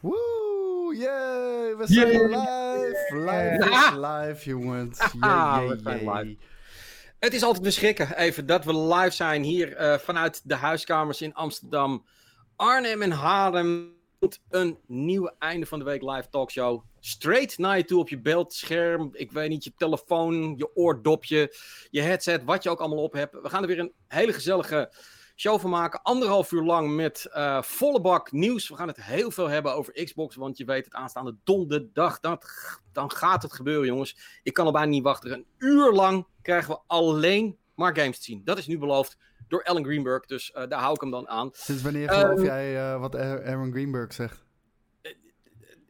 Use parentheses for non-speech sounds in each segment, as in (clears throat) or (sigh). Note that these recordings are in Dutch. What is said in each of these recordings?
Woe, yay, we zijn live. Live is live, jongens. Yay, we zijn yay, live. Het is altijd beschrikken, even, dat we live zijn hier eh, vanuit de huiskamers in Amsterdam, Arnhem en Haarlem. Een nieuwe einde van de week live talkshow. Straight naar je toe op je beeldscherm. Ik weet niet, je telefoon, je oordopje, je headset, wat je ook allemaal op hebt. We gaan er weer een hele gezellige show van maken. Anderhalf uur lang met eh, volle bak nieuws. We gaan het heel veel hebben over Xbox. Want je weet het aanstaande donderdag. Dat, dan gaat het gebeuren, jongens. Ik kan al bijna niet wachten. Een uur lang krijgen we alleen maar games te zien. Dat is nu beloofd door Ellen Greenberg. Dus uh, daar hou ik hem dan aan. Sinds wanneer geloof uh, jij uh, wat Aaron Greenberg zegt?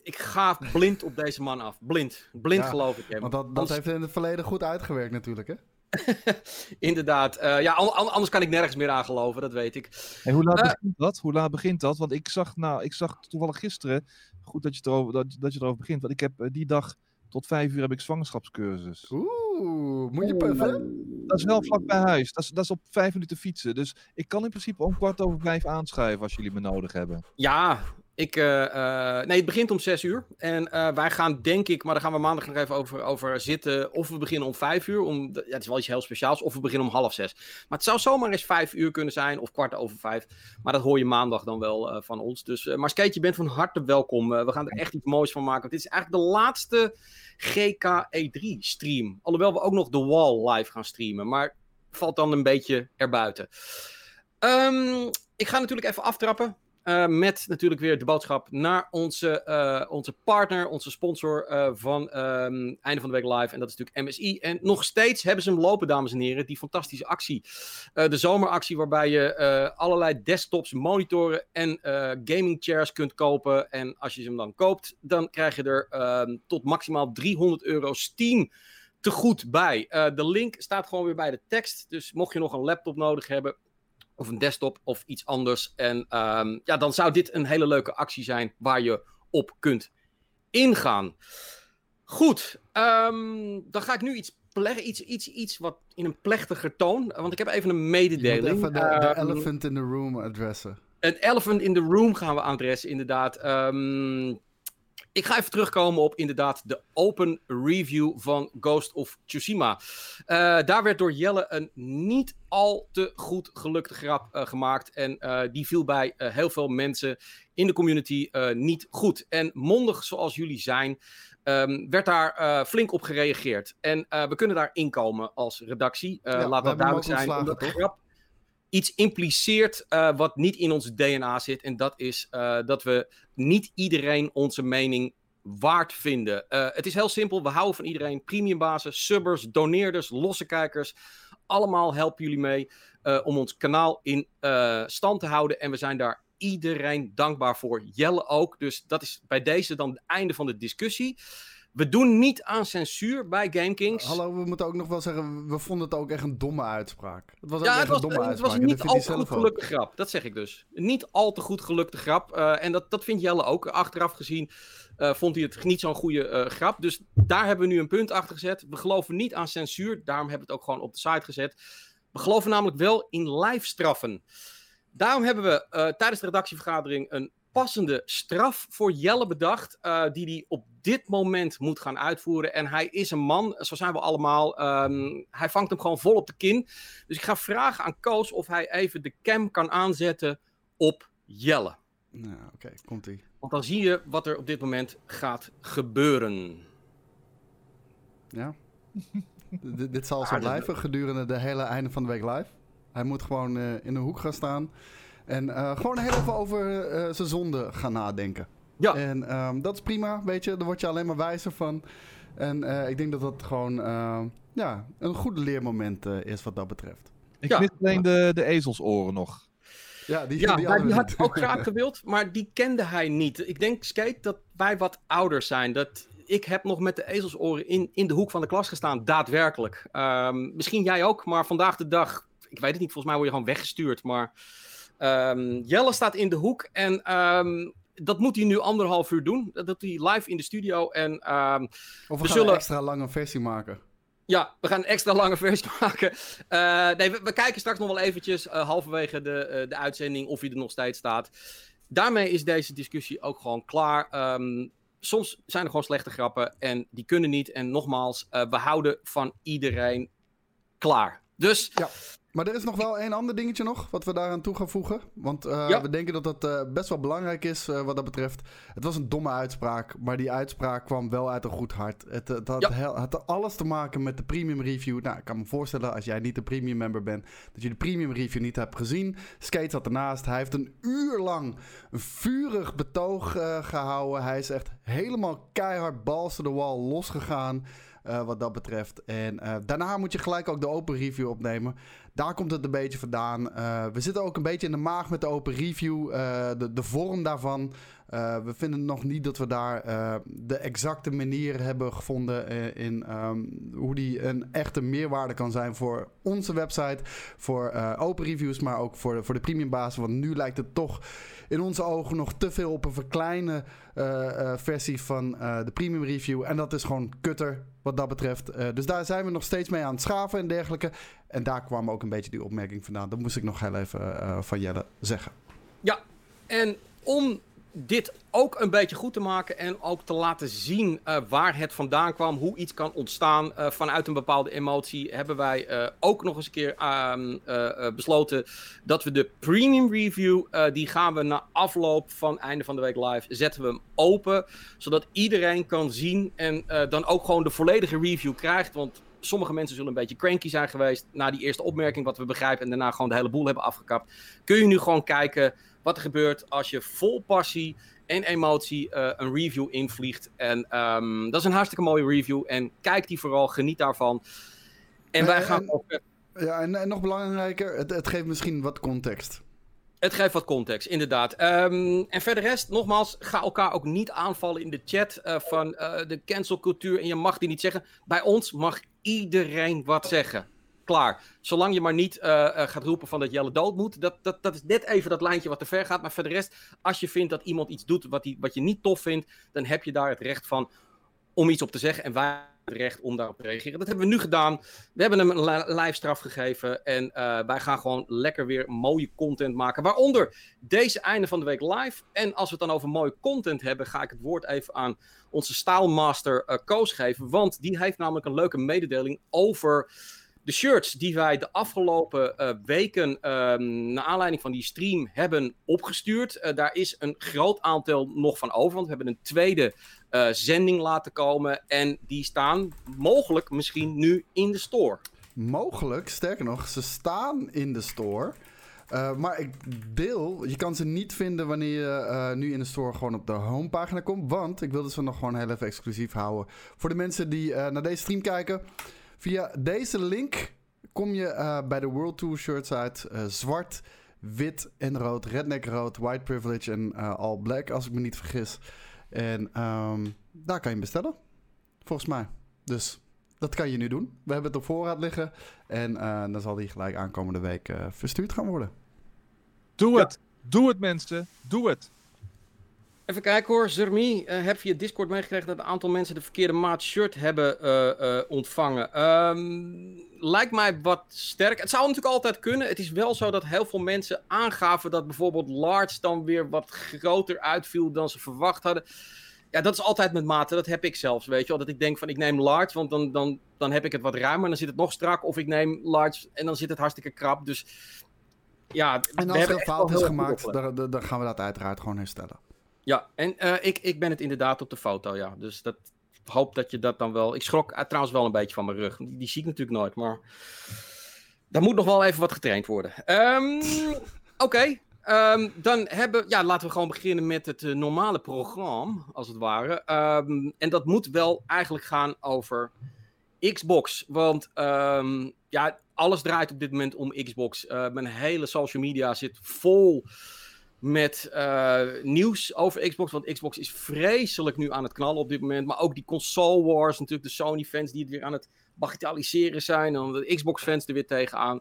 Ik ga blind op deze man af. Blind. Blind Ja, geloof ik hem. Want dat, dat heeft in het verleden goed uitgewerkt natuurlijk, hè? (laughs) Inderdaad. Eh, ja, an- an- anders kan ik nergens meer aan geloven. Dat weet ik. En hoe laat Eh. begint dat? Hoe laat begint dat? Want ik zag, nou, ik zag toevallig gisteren, goed dat je, het erover, dat, dat je erover begint, want ik heb eh, die dag tot vijf uur heb ik zwangerschapscursus. Oeh, moet je puffen? Dat is wel vlak bij huis. Dat is, dat is op vijf minuten fietsen. Dus ik kan in principe om kwart over vijf aanschuiven als jullie me nodig hebben. Ja, ik, eh, eh, nee, het begint om zes uur. En eh, wij gaan, denk ik, maar daar gaan we maandag nog even over, over zitten. Of we beginnen om vijf uur. Om, ja, het is wel iets heel speciaals. Of we beginnen om half zes. Maar het zou zomaar eens vijf uur kunnen zijn. Of kwart over vijf. Maar dat hoor je maandag dan wel van ons. Dus, maar Skate, je bent van harte welkom. We gaan er echt iets moois van maken. Want dit is eigenlijk de laatste GKE3 stream. Alhoewel we ook nog The Wall live gaan streamen. Maar valt dan een beetje erbuiten. Ehm, ik ga natuurlijk even aftrappen. Uh, met natuurlijk weer de boodschap naar onze, uh, onze partner, onze sponsor uh, van um, Einde van de Week Live. En dat is natuurlijk MSI. En nog steeds hebben ze hem lopen, dames en heren. Die fantastische actie. de zomeractie waarbij je allerlei desktops, monitoren en gaming chairs kunt kopen. En als je ze hem dan koopt, dan krijg je er ehm, tot maximaal 300 euro Steam te goed bij. de link staat gewoon weer bij de tekst. Dus mocht je nog een laptop nodig hebben, of een desktop of iets anders. En um, ja, dan zou dit een hele leuke actie zijn waar je op kunt ingaan. Goed, um, dan ga ik nu iets iets, iets, iets wat in een plechtiger toon. Want ik heb even een mededeling. Even de, de um, elephant in the room adressen. Het elephant in the room gaan we adressen, inderdaad. Um, ik ga even terugkomen op inderdaad de open review van Ghost of Tsushima. Uh, daar werd door Jelle een niet al te goed gelukte grap uh, gemaakt. En uh, die viel bij heel veel mensen in de community niet goed. En mondig zoals jullie zijn, um, werd daar flink op gereageerd. En we kunnen daar inkomen als redactie. Ja, laat dat duidelijk zijn. Omdat toch? grap iets impliceert uh, wat niet in ons DNA zit. En dat is uh, dat we niet iedereen onze mening waard vinden. Uh, het is heel simpel. We houden van iedereen. Premiumbasis, subbers, doneerders, losse kijkers. Allemaal helpen jullie mee om ons kanaal in stand te houden. En we zijn daar iedereen dankbaar voor. Jelle ook. Dus dat is bij deze dan het einde van de discussie. We doen niet aan censuur bij GameKings. Hallo, we moeten ook nog wel zeggen, we vonden het ook echt een domme uitspraak. Het was ook ja, echt het was, een domme het uitspraak. was en niet al te goed gelukte grap. Dat zeg ik dus. Niet al te goed gelukte grap. Uh, en dat, dat vindt Jelle ook. Achteraf gezien uh, vond hij het niet zo'n goede uh, grap. Dus daar hebben we nu een punt achter gezet. We geloven niet aan censuur. Daarom hebben we het ook gewoon op de site gezet. We geloven namelijk wel in live straffen. Daarom hebben we tijdens de redactievergadering een passende straf voor Jelle bedacht, uh, die hij op dit moment moet gaan uitvoeren. En hij is een man, zo zijn we allemaal. Um, hij vangt hem gewoon vol op de kin. Dus ik ga vragen aan Koos of hij even de cam kan aanzetten op Jelle. Nou, oké, okay, komt-ie. Want dan zie je wat er op dit moment gaat gebeuren. Ja. (laughs) D dit zal zo blijven gedurende de hele einde van de week live. Hij moet gewoon uh, in de hoek gaan staan. En uh, gewoon heel even over uh, zijn zonde gaan nadenken. Ja. En um, dat is prima, weet je. Daar word je alleen maar wijzer van. En uh, ik denk dat dat gewoon ja, een goed leermoment eh, is wat dat betreft. Ik Ja. mis alleen de, de ezelsoren nog. Ja, die, Ja, die had ook graag gewild, maar die kende hij niet. Ik denk, Skate, dat wij wat ouder zijn. Dat ik heb nog met de ezelsoren in, in de hoek van de klas gestaan, daadwerkelijk. Ehm, misschien jij ook, maar vandaag de dag, ik weet het niet, volgens mij word je gewoon weggestuurd. Maar ehm, Jelle staat in de hoek en ehm, dat moet hij nu anderhalf uur doen. Dat doet hij live in de studio en... ehm, Of we, we gaan zullen- een extra lange versie maken. ja, we gaan een extra lange versie (laughs) maken. Eh, nee, we, we kijken straks nog wel eventjes eh, halverwege de, eh, de uitzending of hij er nog steeds staat. daarmee is deze discussie ook gewoon klaar. Soms zijn er gewoon slechte grappen en die kunnen niet. En nogmaals, we houden van iedereen klaar. Dus ja. Maar er is nog wel één ander dingetje nog, wat we daaraan toe gaan voegen. Want uh, we denken dat dat uh, best wel belangrijk is uh, wat dat betreft. Het was een domme uitspraak, maar die uitspraak kwam wel uit een goed hart. Het, het had, ja. had, alles te maken met de premium review. Nou, ik kan me voorstellen als jij niet een premium member bent, dat je de premium review niet hebt gezien. Skate zat ernaast. Hij heeft een uur lang een vurig betoog gehouden. Hij is echt helemaal keihard balls to the wall losgegaan. Uh, wat dat betreft. En uh, daarna moet je gelijk ook de open review opnemen. Daar komt het een beetje vandaan. Uh, we zitten ook een beetje in de maag met de open review. de, de vorm daarvan. We vinden nog niet dat we daar de exacte manier hebben gevonden in um, hoe die een echte meerwaarde kan zijn voor onze website, voor open reviews, maar ook voor de, voor de premium basis. Want nu lijkt het toch in onze ogen nog te veel op een verkleine versie van de premium review. En dat is gewoon kutter wat dat betreft. dus daar zijn we nog steeds mee aan het schaven en dergelijke. En daar kwam ook een beetje die opmerking vandaan. Dat moest ik nog heel even van Jelle zeggen. Ja, en om dit ook een beetje goed te maken en ook te laten zien uh, waar het vandaan kwam, hoe iets kan ontstaan uh, vanuit een bepaalde emotie, hebben wij uh, ook nog eens een keer uh, besloten dat we de premium review, die gaan we na afloop van einde van de week live, zetten we hem open, zodat iedereen kan zien en dan ook gewoon de volledige review krijgt, want sommige mensen zullen een beetje cranky zijn geweest na die eerste opmerking, wat we begrijpen, en daarna gewoon de hele boel hebben afgekapt. Kun je nu gewoon kijken wat er gebeurt als je vol passie en emotie uh, een review invliegt. En um, dat is een hartstikke mooie review. En kijk die vooral, geniet daarvan. En wij gaan en, ook... Ja, en, en, nog belangrijker, het, het geeft misschien wat context. Het geeft wat context, inderdaad. Um, en verder rest, nogmaals, ga elkaar ook niet aanvallen in de chat uh, van uh, de cancelcultuur. En je mag die niet zeggen. Bij ons mag iedereen wat zeggen klaar. Zolang je maar niet uh, uh, gaat roepen van dat Jelle dood moet. Dat, dat, dat is net even dat lijntje wat te ver gaat. Maar voor de rest, als je vindt dat iemand iets doet wat, die, wat je niet tof vindt, dan heb je daar het recht van om iets op te zeggen. En wij het recht om daarop te reageren. Dat hebben we nu gedaan. We hebben hem een live straf gegeven. En uh, wij gaan gewoon lekker weer mooie content maken. Waaronder deze einde van de week live. En als we het dan over mooie content hebben, ga ik het woord even aan onze staalmaster uh, Koos geven. Want die heeft namelijk een leuke mededeling over de shirts die wij de afgelopen uh, weken, uh, naar aanleiding van die stream, hebben opgestuurd. Uh, daar is een groot aantal nog van over, want we hebben een tweede uh, zending laten komen. En die staan mogelijk misschien nu in de store. Mogelijk, sterker nog, ze staan in de store. Maar ik deel, je kan ze niet vinden wanneer je nu in de store gewoon op de homepagina komt. Want ik wil dat ze nog gewoon heel even exclusief houden. Voor de mensen die naar deze stream kijken. Via deze link kom je uh, bij de World Tour shirts uit. Uh, zwart, wit en rood. Redneck rood, white privilege en uh, all black, als ik me niet vergis. En um, daar kan je hem bestellen. Volgens mij. Dus dat kan je nu doen. We hebben het op voorraad liggen. En dan zal die gelijk aankomende week verstuurd gaan worden. Doe het. Ja. Doe het mensen. Doe het. Even kijken hoor, Zermi, uh, heb via Discord meegekregen dat een aantal mensen de verkeerde maat shirt hebben uh, uh, ontvangen. Um, lijkt mij wat sterk. Het zou natuurlijk altijd kunnen. Het is wel zo dat heel veel mensen aangaven dat bijvoorbeeld large dan weer wat groter uitviel dan ze verwacht hadden. Ja, dat is altijd met maten. Dat heb ik zelfs, weet je wel. Dat ik denk van ik neem large, want dan, dan, dan heb ik het wat ruimer. Dan zit het nog strak. Of ik neem large en dan zit het hartstikke krap. Dus ja, en als er een fout is gemaakt, dan, dan gaan we dat uiteraard gewoon herstellen. Ja, en uh, ik, ik ben het inderdaad op de foto, ja. Dus dat hoop dat je dat dan wel... Ik schrok uh, trouwens wel een beetje van mijn rug. Die, zie ik natuurlijk nooit, maar... Daar moet nog wel even wat getraind worden. Um, Oké, um, dan hebben... Ja, laten we gewoon beginnen met het uh, normale programma, als het ware. Um, en dat moet wel eigenlijk gaan over Xbox. Want ja, alles draait op dit moment om Xbox. mijn hele social media zit vol met uh, nieuws over Xbox. Want Xbox is vreselijk nu aan het knallen op dit moment. Maar ook die console wars, natuurlijk de Sony-fans die het weer aan het bagatelliseren zijn. En de Xbox-fans er weer tegenaan.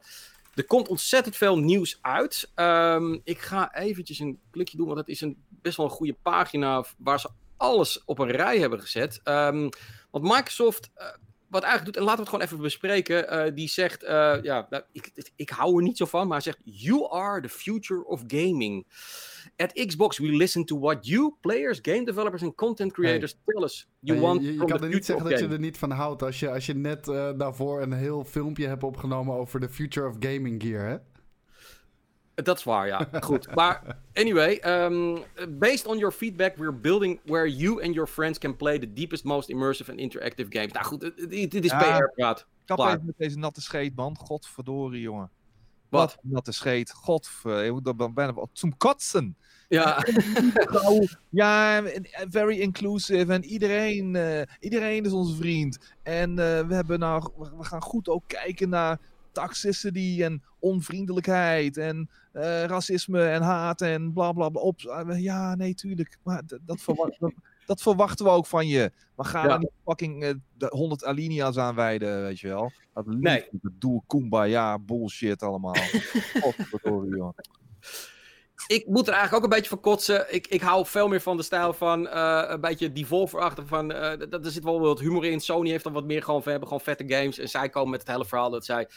Er komt ontzettend veel nieuws uit. Um, ik ga eventjes een klikje doen, want het is een, best wel een goede pagina waar ze alles op een rij hebben gezet. Um, want Microsoft uh, wat eigenlijk doet, en laten we het gewoon even bespreken. Uh, die zegt, uh, ja, nou, ik, ik hou er niet zo van, maar hij zegt: You are the future of gaming. At Xbox, we listen to what you, players, game developers en content creators hey. tell us. You want je, je kan er niet zeggen dat je er niet van houdt als je, als je net uh, daarvoor een heel filmpje hebt opgenomen over the future of gaming gear, hè? Dat is waar, ja. Goed. Maar anyway, um, based on your feedback, we're building where you and your friends can play the deepest, most immersive and interactive games. Nou goed, dit is ja, PR-praat. Kap even met deze natte scheet, man. Godverdorie, jongen. Wat? Natte scheet. God, je moet er bijna zum kotsen. Ja. (laughs) ja, very inclusive. En iedereen, uh, iedereen is onze vriend. En uh, we, hebben nou, we gaan goed ook kijken naar toxicity en onvriendelijkheid en uh, racisme en haat en bla bla bla. Op. Ja, nee, tuurlijk. Maar dat, verwacht, (laughs) dat, dat, verwachten we ook van je. Maar ga ja. dan niet fucking uh, de 100 alinea's aanwijden, weet je wel. Dat nee. doe ja, bullshit allemaal. (laughs) Godverdorie, joh. Ik moet er eigenlijk ook een beetje van kotsen. Ik, ik hou veel meer van de stijl van uh, een beetje devolver-achtig. Van, uh, er zit wel wat humor in. Sony heeft dan wat meer gewoon. We hebben gewoon vette games. En zij komen met het hele verhaal dat zij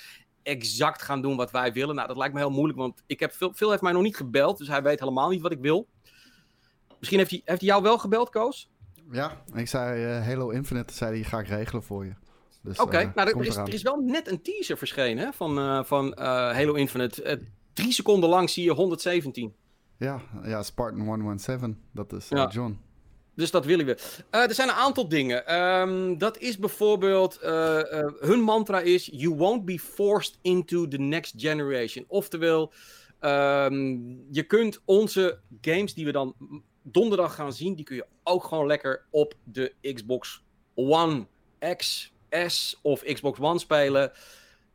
exact gaan doen wat wij willen. Nou, dat lijkt me heel moeilijk, want ik heb veel, veel heeft mij nog niet gebeld, dus hij weet helemaal niet wat ik wil. Misschien heeft hij, heeft hij jou wel gebeld, Koos? Ja, ik zei uh, Halo Infinite, zei hij, ga ik regelen voor je. Dus, Oké, okay, uh, nou, er is, er is, wel net een teaser verschenen hè, van, uh, van Halo Infinite. drie seconden lang zie je 117. Ja, ja Spartan 117, dat is ja. John. Dus dat willen we. Uh, er zijn een aantal dingen. Um, dat is bijvoorbeeld, uh, uh, hun mantra is, you won't be forced into the next generation. Oftewel, um, je kunt onze games die we dan donderdag gaan zien, die kun je ook gewoon lekker op de Xbox One X, S of Xbox One spelen.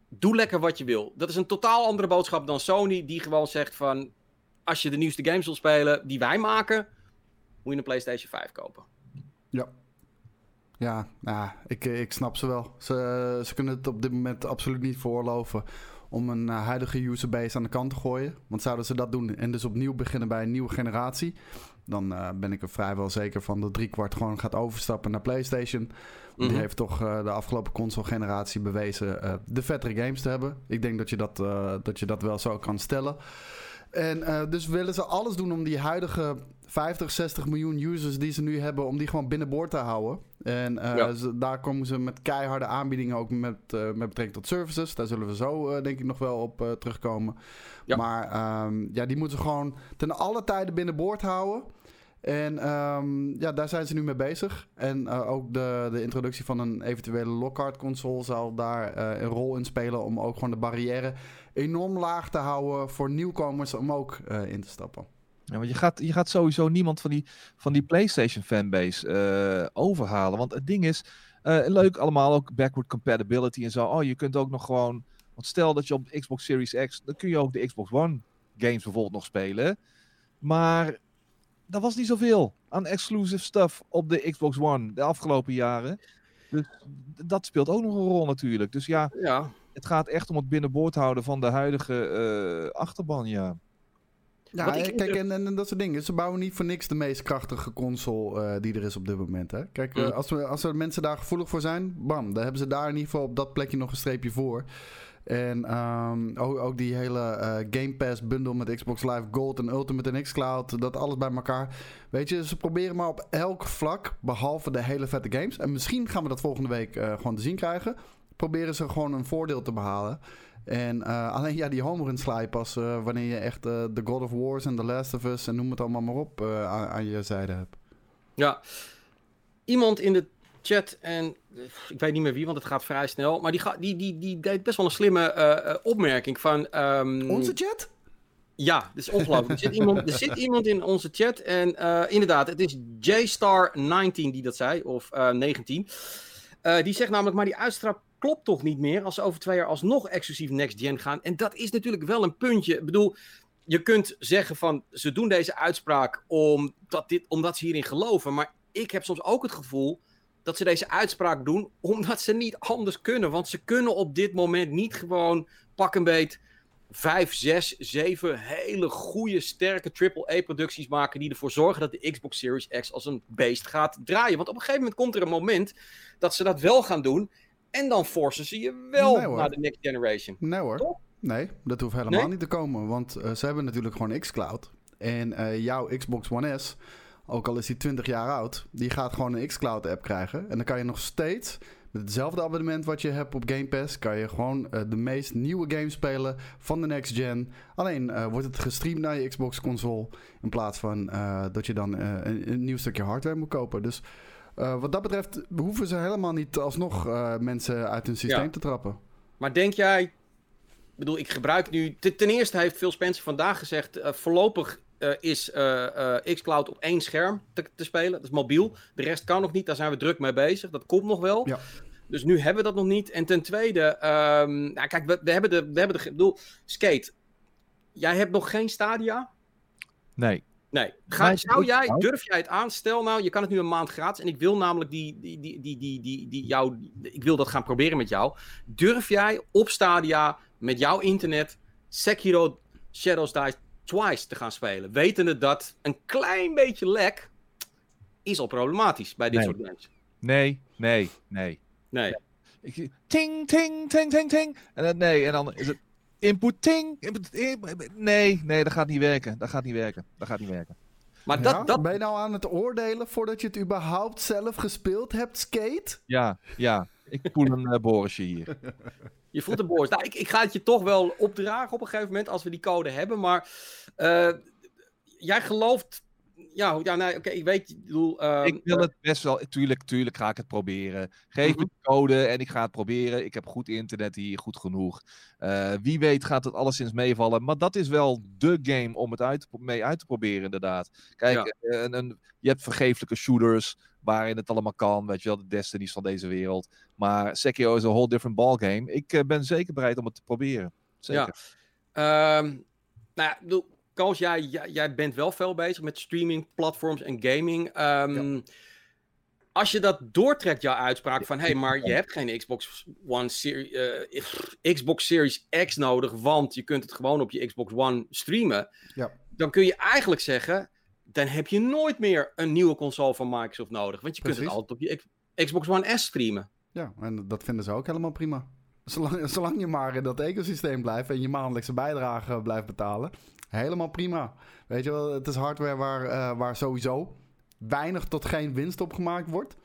Doe lekker wat je wil. Dat is een totaal andere boodschap dan Sony, die gewoon zegt van, als je de nieuwste games wil spelen die wij maken moet je een PlayStation 5 kopen. Ja. Ja, nou, ik, ik snap ze wel. Ze, ze kunnen het op dit moment absoluut niet veroorloven om een uh, huidige userbase aan de kant te gooien. Want zouden ze dat doen en dus opnieuw beginnen bij een nieuwe generatie, dan uh, ben ik er vrijwel zeker van dat driekwart gewoon gaat overstappen naar PlayStation. Mm -hmm. Die heeft toch uh, de afgelopen console-generatie bewezen de vettere games te hebben. Ik denk dat je dat, dat je dat wel zo kan stellen. En dus willen ze alles doen om die huidige 50, 60 miljoen users die ze nu hebben, om die gewoon binnenboord te houden. En uh, ja. ze, daar komen ze met keiharde aanbiedingen ook met, uh, met betrekking tot services. Daar zullen we zo denk ik nog wel op terugkomen. Ja. Maar um, ja, die moeten ze gewoon ten alle tijden binnenboord houden. En um, ja, daar zijn ze nu mee bezig. En ook de, de introductie van een eventuele Lockhart console zal daar een rol in spelen om ook gewoon de barrière enorm laag te houden voor nieuwkomers om ook in te stappen. Ja, want je gaat, je gaat sowieso niemand van die, van die PlayStation fanbase overhalen. Want het ding is, leuk allemaal ook backward compatibility en zo. Oh, je kunt ook nog gewoon. Want stel dat je op Xbox Series X, dan kun je ook de Xbox One games bijvoorbeeld nog spelen. Maar dat was niet zoveel aan exclusive stuff op de Xbox One de afgelopen jaren. Dus dat speelt ook nog een rol natuurlijk. Dus ja, ja. het gaat echt om het binnenboord houden van de huidige uh, achterban, ja. Ja, ik, kijk, en, en, dat soort dingen. Ze bouwen niet voor niks de meest krachtige console uh, die er is op dit moment. Hè? Kijk, uh, als, we, als er mensen daar gevoelig voor zijn, bam, dan hebben ze daar in ieder geval op dat plekje nog een streepje voor. En um, ook, ook, die hele uh, Game Pass bundle met Xbox Live Gold en Ultimate en xCloud. Dat alles bij elkaar. Weet je, ze proberen maar op elk vlak, behalve de hele vette games. En misschien gaan we dat volgende week uh, gewoon te zien krijgen. Proberen ze gewoon een voordeel te behalen. En uh, alleen ja, die home run sla je pas wanneer je echt de God of Wars en The Last of Us en noem het allemaal maar op aan, aan je zijde hebt. Ja, iemand in de chat en ik weet niet meer wie, want het gaat vrij snel. Maar die, die, die, die deed best wel een slimme uh, opmerking van... Um, onze chat? Ja, dat is ongelooflijk. er, zit iemand, er zit iemand in onze chat en uh, inderdaad, het is JStar19 die dat zei, of uh, 19. die zegt namelijk, maar die uitspraak klopt toch niet meer als ze over twee jaar alsnog exclusief next gen gaan. En dat is natuurlijk wel een puntje. Ik bedoel, je kunt zeggen van, ze doen deze uitspraak omdat, dit, omdat ze hierin geloven. Maar ik heb soms ook het gevoel dat ze deze uitspraak doen omdat ze niet anders kunnen. Want ze kunnen op dit moment niet gewoon pak een beet vijf, zes, zeven hele goede, sterke AAA-producties maken die ervoor zorgen dat de Xbox Series X als een beest gaat draaien. Want op een gegeven moment komt er een moment dat ze dat wel gaan doen. En dan forcen ze je wel naar de next generation. Nee hoor. Nee, dat hoeft helemaal niet te komen. Want uh, ze hebben natuurlijk gewoon xCloud. En uh, jouw Xbox One S, ook al is die 20 jaar oud, die gaat gewoon een xCloud app krijgen. En dan kan je nog steeds met hetzelfde abonnement wat je hebt op Game Pass, kan je gewoon uh, de meest nieuwe games spelen van de next gen. Alleen wordt het gestreamd naar je Xbox console. In plaats van dat je dan een, een, nieuw stukje hardware moet kopen. Dus wat dat betreft hoeven ze helemaal niet alsnog mensen uit hun systeem te trappen. Maar denk jij ik bedoel, ik gebruik nu. Ten eerste heeft Phil Spencer vandaag gezegd. Uh, voorlopig uh, is uh, Xcloud op één scherm te, te, spelen. Dat is mobiel. De rest kan nog niet. Daar zijn we druk mee bezig. Dat komt nog wel. Ja. Dus nu hebben we dat nog niet. En ten tweede, um, nou, kijk, we, we, hebben de. We hebben de ik bedoel, Skate. Jij hebt nog geen Stadia? Nee. Nee. Ga, zou jij, durf jij het aan? Stel nou, je kan het nu een maand gratis. En ik wil namelijk die, die, die, die, die, die, die jou. Ik wil dat gaan proberen met jou. Durf jij op Stadia met jouw internet Sekiro Shadows Die Twice te gaan spelen. Wetende dat een klein beetje lek is al problematisch bij dit soort games. Nee, nee, nee. Nee. Ik, ting, ting, ting, ting, ting. En dan, nee, en dan is het input, ting. Input, nee, nee, dat gaat niet werken. Dat gaat niet werken. Dat gaat niet werken. Maar dat, dat... Ben je nou aan het oordelen voordat je het überhaupt zelf gespeeld hebt, Skate? Ja, ja. Ik voel een uh, Borisje hier. (laughs) Je voelt de Boris. Nou, ik, ik ga het je toch wel opdragen op een gegeven moment als we die code hebben. Maar uh, jij gelooft. Ja, ja nee, oké, ik weet. Ik, bedoel, uh, ik wil het best wel. Tuurlijk, tuurlijk ga ik het proberen. Geef me mhm. de code en ik ga het proberen. Ik heb goed internet hier, goed genoeg. Uh, wie weet gaat het alleszins meevallen. Maar dat is wel de game om het uit, mee uit te proberen, inderdaad. Kijk, ja. een, een, je hebt vergeeflijke shooters waarin het allemaal kan. Weet je wel, de Destinies van deze wereld. Maar Sekiro is een whole different ballgame. Ik uh, ben zeker bereid om het te proberen. Zeker. Ja. Um, nou ja, bedoel, Koos, jij, jij, bent wel veel bezig met streaming, platforms en gaming. Um, ja. Als je dat doortrekt, jouw uitspraak van... hé, hey, maar je hebt geen Xbox One Series, uh, Xbox Series X nodig... want je kunt het gewoon op je Xbox One streamen. Ja. Dan kun je eigenlijk zeggen dan heb je nooit meer een nieuwe console van Microsoft nodig. Want je kunt het altijd op je Xbox One S streamen. Ja, en dat vinden ze ook helemaal prima. Zolang, zolang je maar in dat ecosysteem blijft en je maandelijkse bijdrage blijft betalen. Helemaal prima. Weet je wel, het is hardware waar, uh, waar sowieso weinig tot geen winst op gemaakt wordt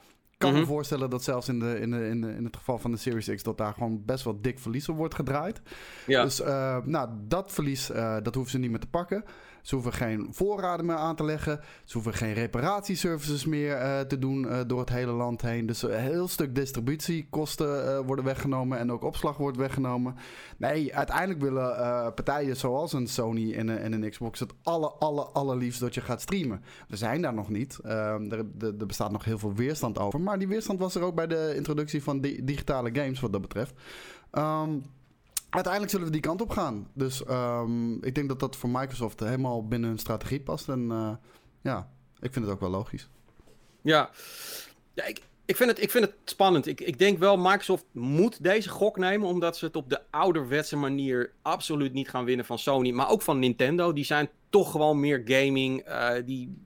kan me mhm. voorstellen dat zelfs in, de, in, de, in, de, in het geval van de Series X... dat daar gewoon best wel dik verlies op wordt gedraaid. Ja. Dus uh, nou, dat verlies, uh, dat hoeven ze niet meer te pakken. Ze hoeven geen voorraden meer aan te leggen. Ze hoeven geen reparatieservices meer uh, te doen door het hele land heen. Dus een heel stuk distributiekosten worden weggenomen... en ook opslag wordt weggenomen. Nee, uiteindelijk willen partijen zoals een Sony en, en, een Xbox... het alle, alle, allerliefst dat je gaat streamen. We zijn daar nog niet. Ehm, er, er, bestaat nog heel veel weerstand over maar die weerstand was er ook bij de introductie van digitale games, wat dat betreft. Um, uiteindelijk zullen we die kant op gaan. Dus um, ik denk dat dat voor Microsoft helemaal binnen hun strategie past. En uh, ja, ik vind het ook wel logisch. Ja, ja ik, ik, vind het, ik vind het spannend. Ik, ik denk wel, Microsoft moet deze gok nemen, omdat ze het op de ouderwetse manier absoluut niet gaan winnen van Sony, maar ook van Nintendo. Die zijn toch gewoon meer gaming. Uh, die,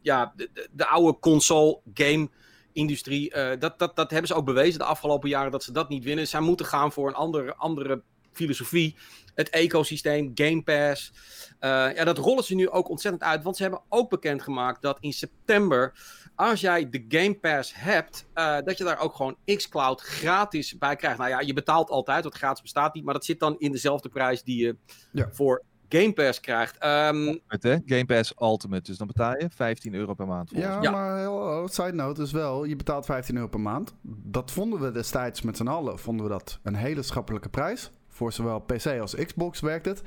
ja, de, de, de oude console game industrie. Uh, dat, dat, dat hebben ze ook bewezen de afgelopen jaren dat ze dat niet winnen. Zij moeten gaan voor een andere, andere filosofie. Het ecosysteem, Game Pass. Uh, ja, dat rollen ze nu ook ontzettend uit. Want ze hebben ook bekendgemaakt dat in september, als jij de Game Pass hebt, uh, dat je daar ook gewoon xCloud gratis bij krijgt. Nou ja, je betaalt altijd, wat gratis bestaat niet. Maar dat zit dan in dezelfde prijs die je ja. voor Game Pass krijgt. Um... Game Pass Ultimate. Dus dan betaal je 15 euro per maand. Ja, ja, maar heel, side note is wel, je betaalt 15 euro per maand. Dat vonden we destijds met z'n allen, vonden we dat een hele schappelijke prijs. Voor zowel PC als Xbox werkt het.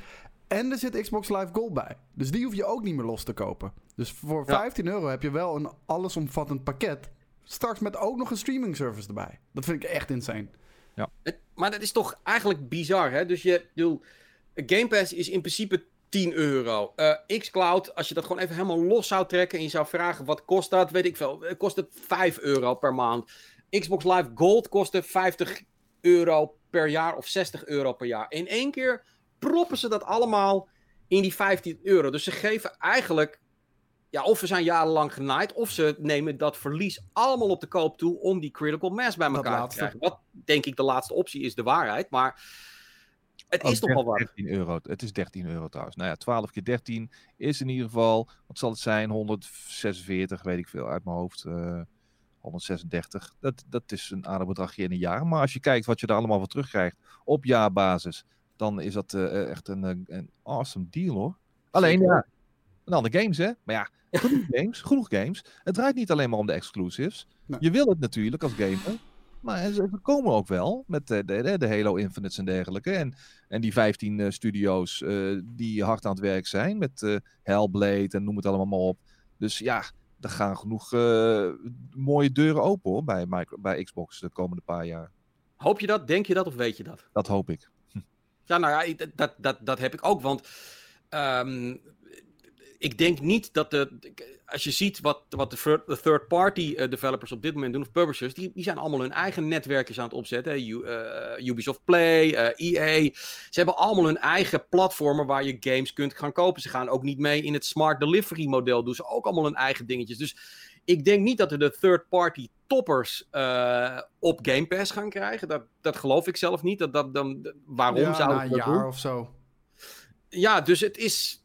En er zit Xbox Live Gold bij. Dus die hoef je ook niet meer los te kopen. Dus voor 15 euro heb je wel een allesomvattend pakket. Straks met ook nog een streaming service erbij. Dat vind ik echt insane. Ja. maar dat is toch eigenlijk bizar, hè? Dus je, bedoel, Game Pass is in principe 10 euro. Uh, xCloud, als je dat gewoon even helemaal los zou trekken en je zou vragen wat kost dat, weet ik veel, kost het 5 euro per maand. Xbox Live Gold kostte 50 euro per jaar of 60 euro per jaar. In één keer proppen ze dat allemaal in die 15 euro. Dus ze geven eigenlijk, ja, of we zijn jarenlang genaaid, of ze nemen dat verlies allemaal op de koop toe om die critical mass bij elkaar te krijgen. Wat denk ik de laatste optie is de waarheid. Maar het is toch wel wat. 13 euro. Het is 13 euro trouwens. Nou ja, 12 keer 13 is in ieder geval, wat zal het zijn? 146, weet ik veel uit mijn hoofd. Uh, 136. Dat, dat is een aardig bedragje in een jaar. Maar als je kijkt wat je er allemaal voor terugkrijgt op jaarbasis, dan is dat uh, echt een, een awesome deal hoor. Alleen ja, een andere games hè. Maar ja, genoeg (laughs) games, genoeg games. Het draait niet alleen maar om de exclusives. Nee. Je wil het natuurlijk als gamer. Maar ze komen ook wel met de, de, de Halo Infinites en dergelijke. En, en die 15 uh, studio's uh, die hard aan het werk zijn. Met uh, Hellblade en noem het allemaal maar op. Dus ja, er gaan genoeg mooie deuren open hoor, bij, micro, bij Xbox de komende paar jaar. Hoop je dat? Denk je dat of weet je dat? Dat hoop ik. Ja, nou ja, dat, dat, dat heb ik ook. Want um, ik denk niet dat de. Als je ziet wat, wat de, third-party uh, developers op dit moment doen, of publishers, die, die zijn allemaal hun eigen netwerkjes aan het opzetten. U, uh, Ubisoft Play, uh, EA. Ze hebben allemaal hun eigen platformen waar je games kunt gaan kopen. Ze gaan ook niet mee in het smart delivery model. Doen ze ook allemaal hun eigen dingetjes. Dus ik denk niet dat we de third-party toppers op Game Pass gaan krijgen. Dat, dat geloof ik zelf niet. Dat, dat, dan, waarom ja, zou na een jaar doen? of zo. Ja, dus het is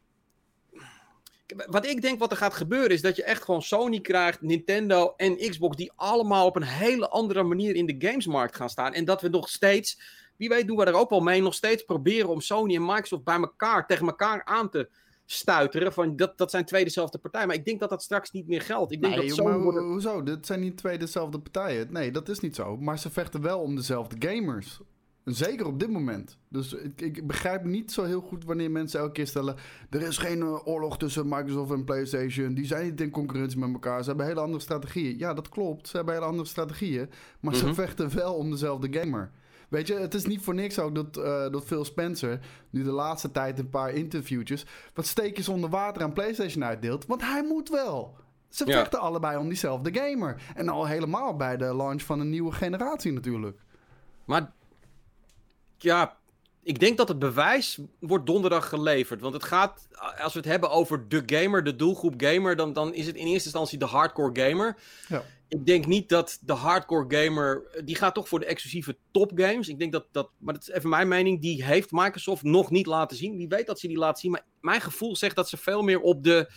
wat ik denk wat er gaat gebeuren is dat je echt gewoon Sony krijgt, Nintendo en Xbox, die allemaal op een hele andere manier in de gamesmarkt gaan staan. En dat we nog steeds, wie weet doen we er ook wel mee, nog steeds proberen om Sony en Microsoft bij elkaar, tegen elkaar aan te stuiteren. Van dat, dat zijn twee dezelfde partijen. Maar ik denk dat dat straks niet meer geldt. Ik denk nee, dat Sony maar, worden... hoezo? Dit zijn niet twee dezelfde partijen. Nee, dat is niet zo. Maar ze vechten wel om dezelfde gamers. Zeker op dit moment. Dus ik, ik, begrijp niet zo heel goed wanneer mensen elke keer stellen... er is geen uh, oorlog tussen Microsoft en PlayStation. Die zijn niet in concurrentie met elkaar. Ze hebben hele andere strategieën. Ja, dat klopt. Ze hebben hele andere strategieën. Maar ze mhm. vechten wel om dezelfde gamer. Weet je, het is niet voor niks ook dat, uh, dat Phil Spencer... nu de laatste tijd een paar interviewtjes... wat steekjes onder water aan PlayStation uitdeelt. Want hij moet wel. Ze vechten allebei om diezelfde gamer. En al helemaal bij de launch van een nieuwe generatie natuurlijk. Maar ja, ik denk dat het bewijs wordt donderdag geleverd. Want het gaat, als we het hebben over de gamer, de doelgroep gamer, dan, dan is het in eerste instantie de hardcore gamer. Ja. Ik denk niet dat de hardcore gamer, die gaat toch voor de exclusieve topgames. Ik denk dat, dat, maar dat is even mijn mening, die heeft Microsoft nog niet laten zien. Wie weet dat ze die laten zien, maar mijn gevoel zegt dat ze veel meer op de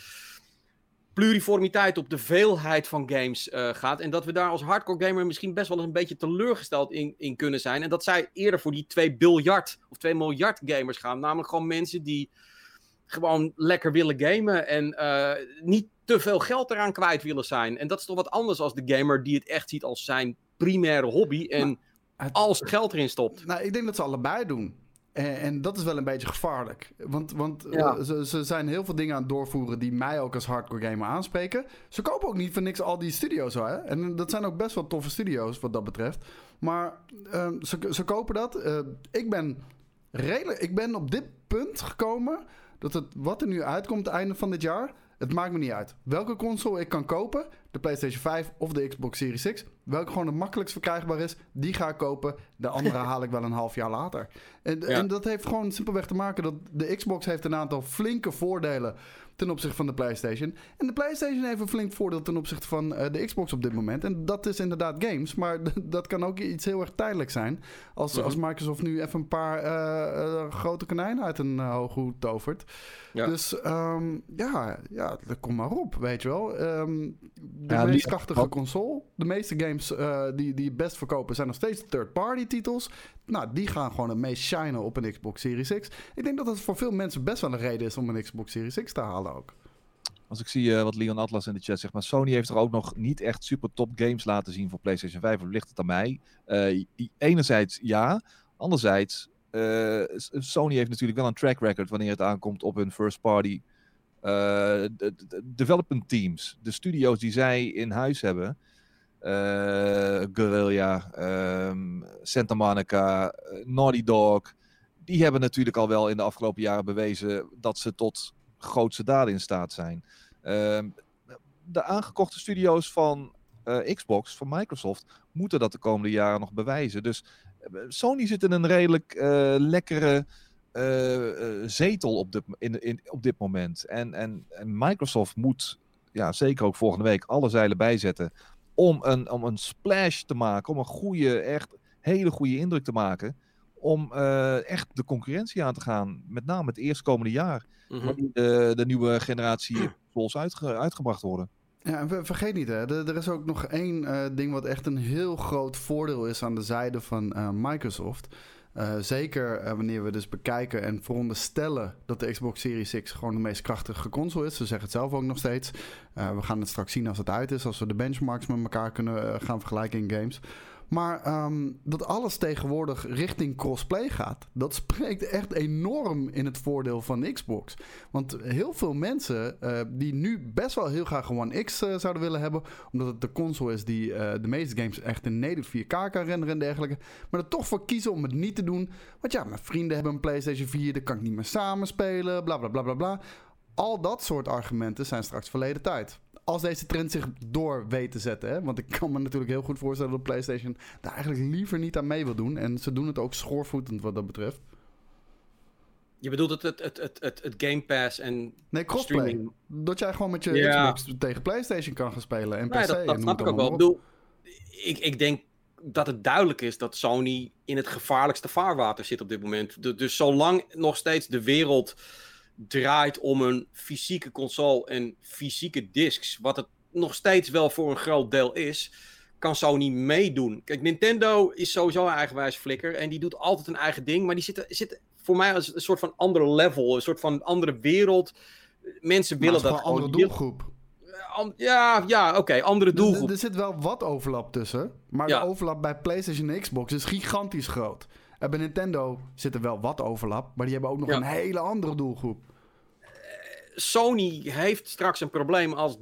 pluriformiteit, op de veelheid van games uh, gaat. En dat we daar als hardcore gamer misschien best wel eens een beetje teleurgesteld in, in kunnen zijn. En dat zij eerder voor die 2 biljard of 2 miljard gamers gaan. Namelijk gewoon mensen die gewoon lekker willen gamen en uh, niet te veel geld eraan kwijt willen zijn. En dat is toch wat anders als de gamer die het echt ziet als zijn primaire hobby en het... al zijn geld erin stopt. Nou, ik denk dat ze allebei doen. En, en, dat is wel een beetje gevaarlijk. Want, want eh, ze, ze, zijn heel veel dingen aan het doorvoeren die mij ook als hardcore gamer aanspreken. Ze kopen ook niet voor niks al die studio's. Hè? En dat zijn ook best wel toffe studio's wat dat betreft. Maar uh, ze, ze kopen dat. Uh, ik, ben redelijk, ik ben op dit punt gekomen dat het wat er nu uitkomt, het einde van dit jaar. Het maakt me niet uit. Welke console ik kan kopen, de PlayStation 5 of de Xbox Series X. Welke gewoon het makkelijkst verkrijgbaar is, die ga ik kopen. De andere haal ik wel een half jaar later. En, en dat heeft gewoon simpelweg te maken dat de Xbox heeft een aantal flinke voordelen ten opzichte van de PlayStation. En de PlayStation heeft een flink voordeel ten opzichte van uh, de Xbox op dit moment. En dat is inderdaad games, maar (laughs) dat kan ook iets heel erg tijdelijk zijn. Als, mhm. als Microsoft nu even een paar uh, uh, grote konijnen uit een hoge hoed tovert. Ja. Dus um, ja, ja, kom maar op, weet je wel. Um, de ja, meest krachtige console. De meeste games uh, die, die best verkopen zijn nog steeds third-party titels. Nou, die gaan gewoon het meest shinen op een Xbox Series X. Ik denk dat het voor veel mensen best wel een reden is om een Xbox Series X te halen ook. Als ik zie uh, wat Leon Atlas in de chat zegt, maar Sony heeft er ook nog niet echt super top games laten zien voor PlayStation 5. Of ligt het aan mij? Uh, enerzijds ja, anderzijds uh, Sony heeft natuurlijk wel een track record wanneer het aankomt op hun first party development teams. De studio's die zij in huis hebben. Uh, Guerrilla, um, Santa Monica, Naughty Dog. Die hebben natuurlijk al wel in de afgelopen jaren bewezen dat ze tot grootste daden in staat zijn. Uh, de aangekochte studio's van Xbox, van Microsoft, moeten dat de komende jaren nog bewijzen. Dus Sony zit in een redelijk lekkere zetel op dit, in, in, op dit moment. En, en, en, Microsoft moet, ja, zeker ook volgende week, alle zeilen bijzetten om een, om een splash te maken, om een goede, echt hele goede indruk te maken. Om echt de concurrentie aan te gaan. Met name het eerstkomende jaar. Mm de, de nieuwe generatie consoles uitge uitgebracht worden. Ja, en vergeet niet, hè, er, er is ook nog één uh, ding wat echt een heel groot voordeel is aan de zijde van uh, Microsoft. Uh, zeker wanneer we dus bekijken en veronderstellen dat de Xbox Series X gewoon de meest krachtige console is. Ze zeggen het zelf ook nog steeds. we gaan het straks zien als het uit is, als we de benchmarks met elkaar kunnen gaan vergelijken in games. Maar um, dat alles tegenwoordig richting crossplay gaat, dat spreekt echt enorm in het voordeel van Xbox. Want heel veel mensen uh, die nu best wel heel graag een One X uh, zouden willen hebben, omdat het de console is die uh, de meeste games echt in native 4K kan renderen en dergelijke, maar er toch voor kiezen om het niet te doen. Want ja, mijn vrienden hebben een PlayStation 4, daar kan ik niet meer samenspelen, bla bla bla bla bla. Al dat soort argumenten zijn straks verleden tijd als deze trend zich door weet te zetten. Hè? Want ik kan me natuurlijk heel goed voorstellen dat PlayStation daar eigenlijk liever niet aan mee wil doen. En ze doen het ook schoorvoetend wat dat betreft. Je bedoelt het, het, het, het, het, het Game Pass en Nee, crossplay. Streaming. Dat jij gewoon met je Xbox tegen PlayStation kan gaan spelen en PC. Nee, dat, snap ik ook wel. Ik bedoel, ik, ik denk dat het duidelijk is dat Sony in het gevaarlijkste vaarwater zit op dit moment. dus zolang nog steeds de wereld draait om een fysieke console en fysieke discs, wat het nog steeds wel voor een groot deel is, kan Sony meedoen. Kijk, Nintendo is sowieso een eigenwijs flikker en die doet altijd een eigen ding, maar die zit, zit voor mij als een soort van ander level, een soort van andere wereld. Mensen willen dat gewoon. Een andere doelgroep. Ja, ja oké, andere doelgroep. Er, zit wel wat overlap tussen, maar de overlap bij PlayStation en Xbox is gigantisch groot. En bij Nintendo zit er wel wat overlap, maar die hebben ook nog een hele andere doelgroep. Sony heeft straks een probleem als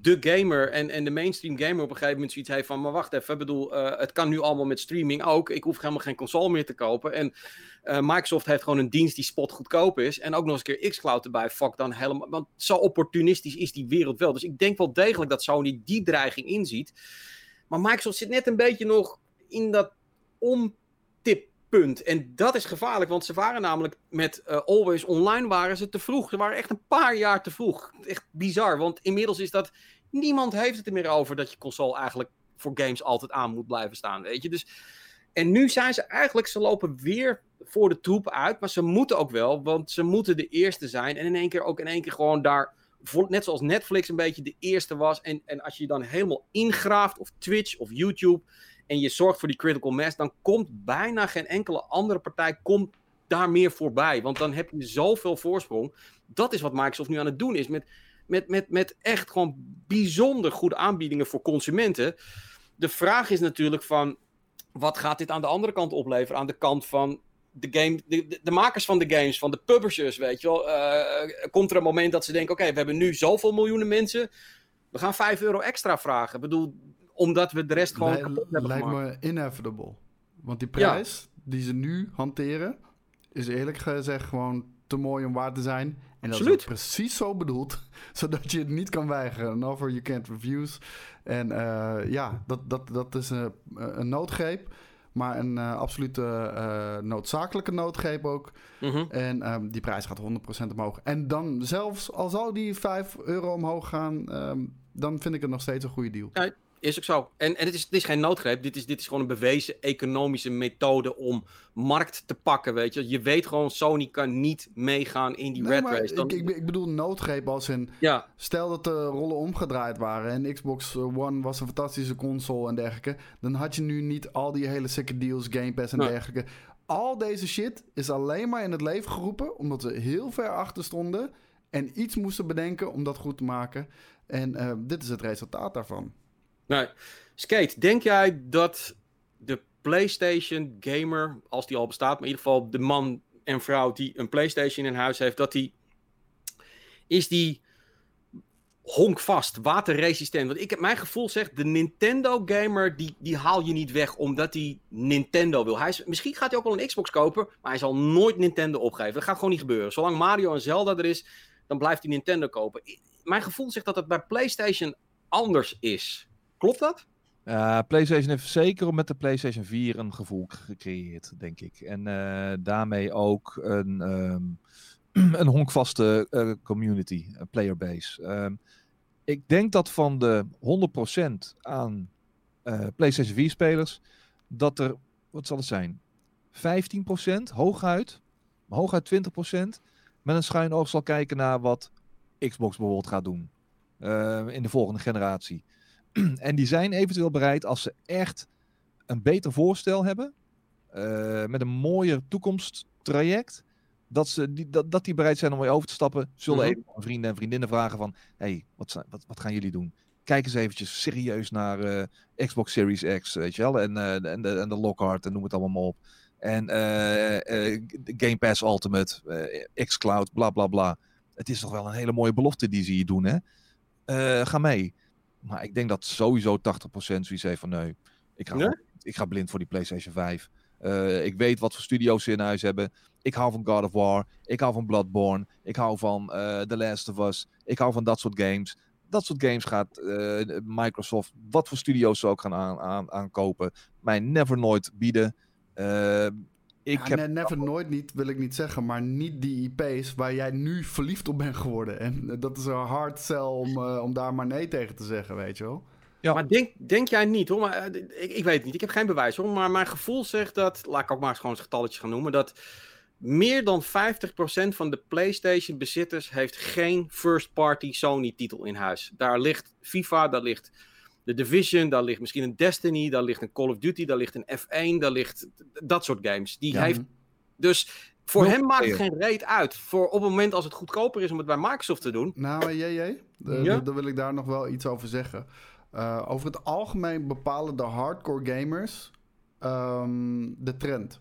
de gamer en, en de mainstream gamer op een gegeven moment zoiets heeft van, maar wacht even, ik bedoel, uh, het kan nu allemaal met streaming ook. Ik hoef helemaal geen console meer te kopen. En uh, Microsoft heeft gewoon een dienst die spot goedkoop is. En ook nog eens een keer xCloud erbij. Fuck dan helemaal. Want zo opportunistisch is die wereld wel. Dus ik denk wel degelijk dat Sony die dreiging inziet. Maar Microsoft zit net een beetje nog in dat omtip Punt. En dat is gevaarlijk, want ze waren namelijk met uh, Always Online waren ze te vroeg. Ze waren echt een paar jaar te vroeg. Echt bizar, want inmiddels is dat... Niemand heeft het er meer over dat je console eigenlijk voor games altijd aan moet blijven staan, weet je. Dus, en nu zijn ze eigenlijk, ze lopen weer voor de troep uit, maar ze moeten ook wel, want ze moeten de eerste zijn. En in één keer ook in één keer gewoon daar, net zoals Netflix een beetje de eerste was. En, en als je je dan helemaal ingraaft, of Twitch of YouTube en je zorgt voor die critical mass, dan komt bijna geen enkele andere partij komt daar meer voorbij. Want dan heb je zoveel voorsprong. Dat is wat Microsoft nu aan het doen is. Met, met, met, met echt gewoon bijzonder goede aanbiedingen voor consumenten. De vraag is natuurlijk van, wat gaat dit aan de andere kant opleveren? Aan de kant van de, game, de, makers van de games, van de publishers, weet je wel. Uh, komt er een moment dat ze denken, oké, we hebben nu zoveel miljoenen mensen. We gaan 5 euro extra vragen. Ik bedoel, omdat we de rest gewoon Lij, kapot hebben Lijkt me inevitable. Want die prijs die ze nu hanteren, is eerlijk gezegd gewoon te mooi om waar te zijn. En dat is precies zo bedoeld, (laughs) zodat je het niet kan weigeren. Offer you can't refuse. En uh, ja, dat, dat, dat is een, een noodgreep. Maar een uh, absolute uh, noodzakelijke noodgreep ook. Mm -hmm. En um, die prijs gaat 100% omhoog. En dan zelfs, al zou die 5 euro omhoog gaan... Um, dan vind ik het nog steeds een goede deal. Ja, is ook zo. En, en het, is, het is geen noodgreep. Dit is, dit is gewoon een bewezen economische methode om markt te pakken. Weet je, je weet gewoon, Sony kan niet meegaan in die nee, red race. Dan... Ik, ik, bedoel noodgreep als in. Ja. Stel dat de rollen omgedraaid waren en Xbox One was een fantastische console en dergelijke. Dan had je nu niet al die hele sikke deals, Game Pass en dergelijke. Al deze shit is alleen maar in het leven geroepen omdat we heel ver achter stonden. En iets moesten bedenken om dat goed te maken. En uh, dit is het resultaat daarvan. Nou, Skate, denk jij dat de PlayStation gamer, als die al bestaat, maar in ieder geval de man en vrouw die een PlayStation in huis heeft, dat die is die honkvast, waterresistent. Want ik heb mijn gevoel zegt, de Nintendo gamer, die, die haal je niet weg omdat hij Nintendo wil. Hij is, misschien gaat hij ook wel een Xbox kopen, maar hij zal nooit Nintendo opgeven. Dat gaat gewoon niet gebeuren. Zolang Mario en Zelda er is, dan blijft hij Nintendo kopen. Mijn gevoel zegt dat het bij PlayStation anders is. Klopt dat? Uh, PlayStation heeft zeker met de PlayStation 4 een gevoel gecreëerd, denk ik. En uh, daarmee ook een, um, (clears throat) een honkvaste uh, community, playerbase. Um, ik denk dat van de 100% aan PlayStation 4 spelers, dat er wat zal het zijn? 15%, hooguit, hooguit 20%, met een schuin oog zal kijken naar wat Xbox bijvoorbeeld gaat doen in de volgende generatie. (clears throat) en die zijn eventueel bereid als ze echt een beter voorstel hebben, uh, met een mooier toekomsttraject, dat, ze die, dat, dat die bereid zijn om weer over te stappen, zullen -hmm. even vrienden en vriendinnen vragen van, hey, wat, wat, wat gaan jullie doen? Kijk eens eventjes serieus naar uh, Xbox Series X, weet je wel, en, uh, en, de, en de Lockhart en noem het allemaal maar op. En Game Pass Ultimate, xCloud, bla bla bla. Het is toch wel een hele mooie belofte die ze hier doen, hè? ga mee. Maar ik denk dat sowieso 80% zoiets heeft van, nee, ik ga, nee? ik ga blind voor die PlayStation 5. Uh, ik weet wat voor studio's ze in huis hebben. Ik hou van God of War. Ik hou van Bloodborne. Ik hou van uh, The Last of Us. Ik hou van dat soort games. Dat soort games gaat uh, Microsoft, wat voor studio's ze ook gaan aan, aan, aankopen, mij never nooit bieden. Ik ja, heb... Never nooit niet, wil ik niet zeggen, maar niet die IP's waar jij nu verliefd op bent geworden. En dat is een hard sell om, om daar maar nee tegen te zeggen, weet je wel. Ja. Maar denk, denk jij niet hoor, maar, uh, ik, ik weet het niet, ik heb geen bewijs hoor, maar mijn gevoel zegt dat, laat ik ook maar eens gewoon een getalletje gaan noemen, dat meer dan 50% van de PlayStation bezitters heeft geen first-party Sony titel in huis. Daar ligt FIFA, daar ligt de Division, daar ligt misschien een Destiny, daar ligt een Call of Duty, daar ligt een F1, daar ligt dat soort games. Die ja. heeft, dus voor hem maakt het geen reet uit. Voor op het moment als het goedkoper is om het bij Microsoft te doen. Nou, jee, ja? dan wil ik daar nog wel iets over zeggen. Uh, over het algemeen bepalen de hardcore gamers um, de trend.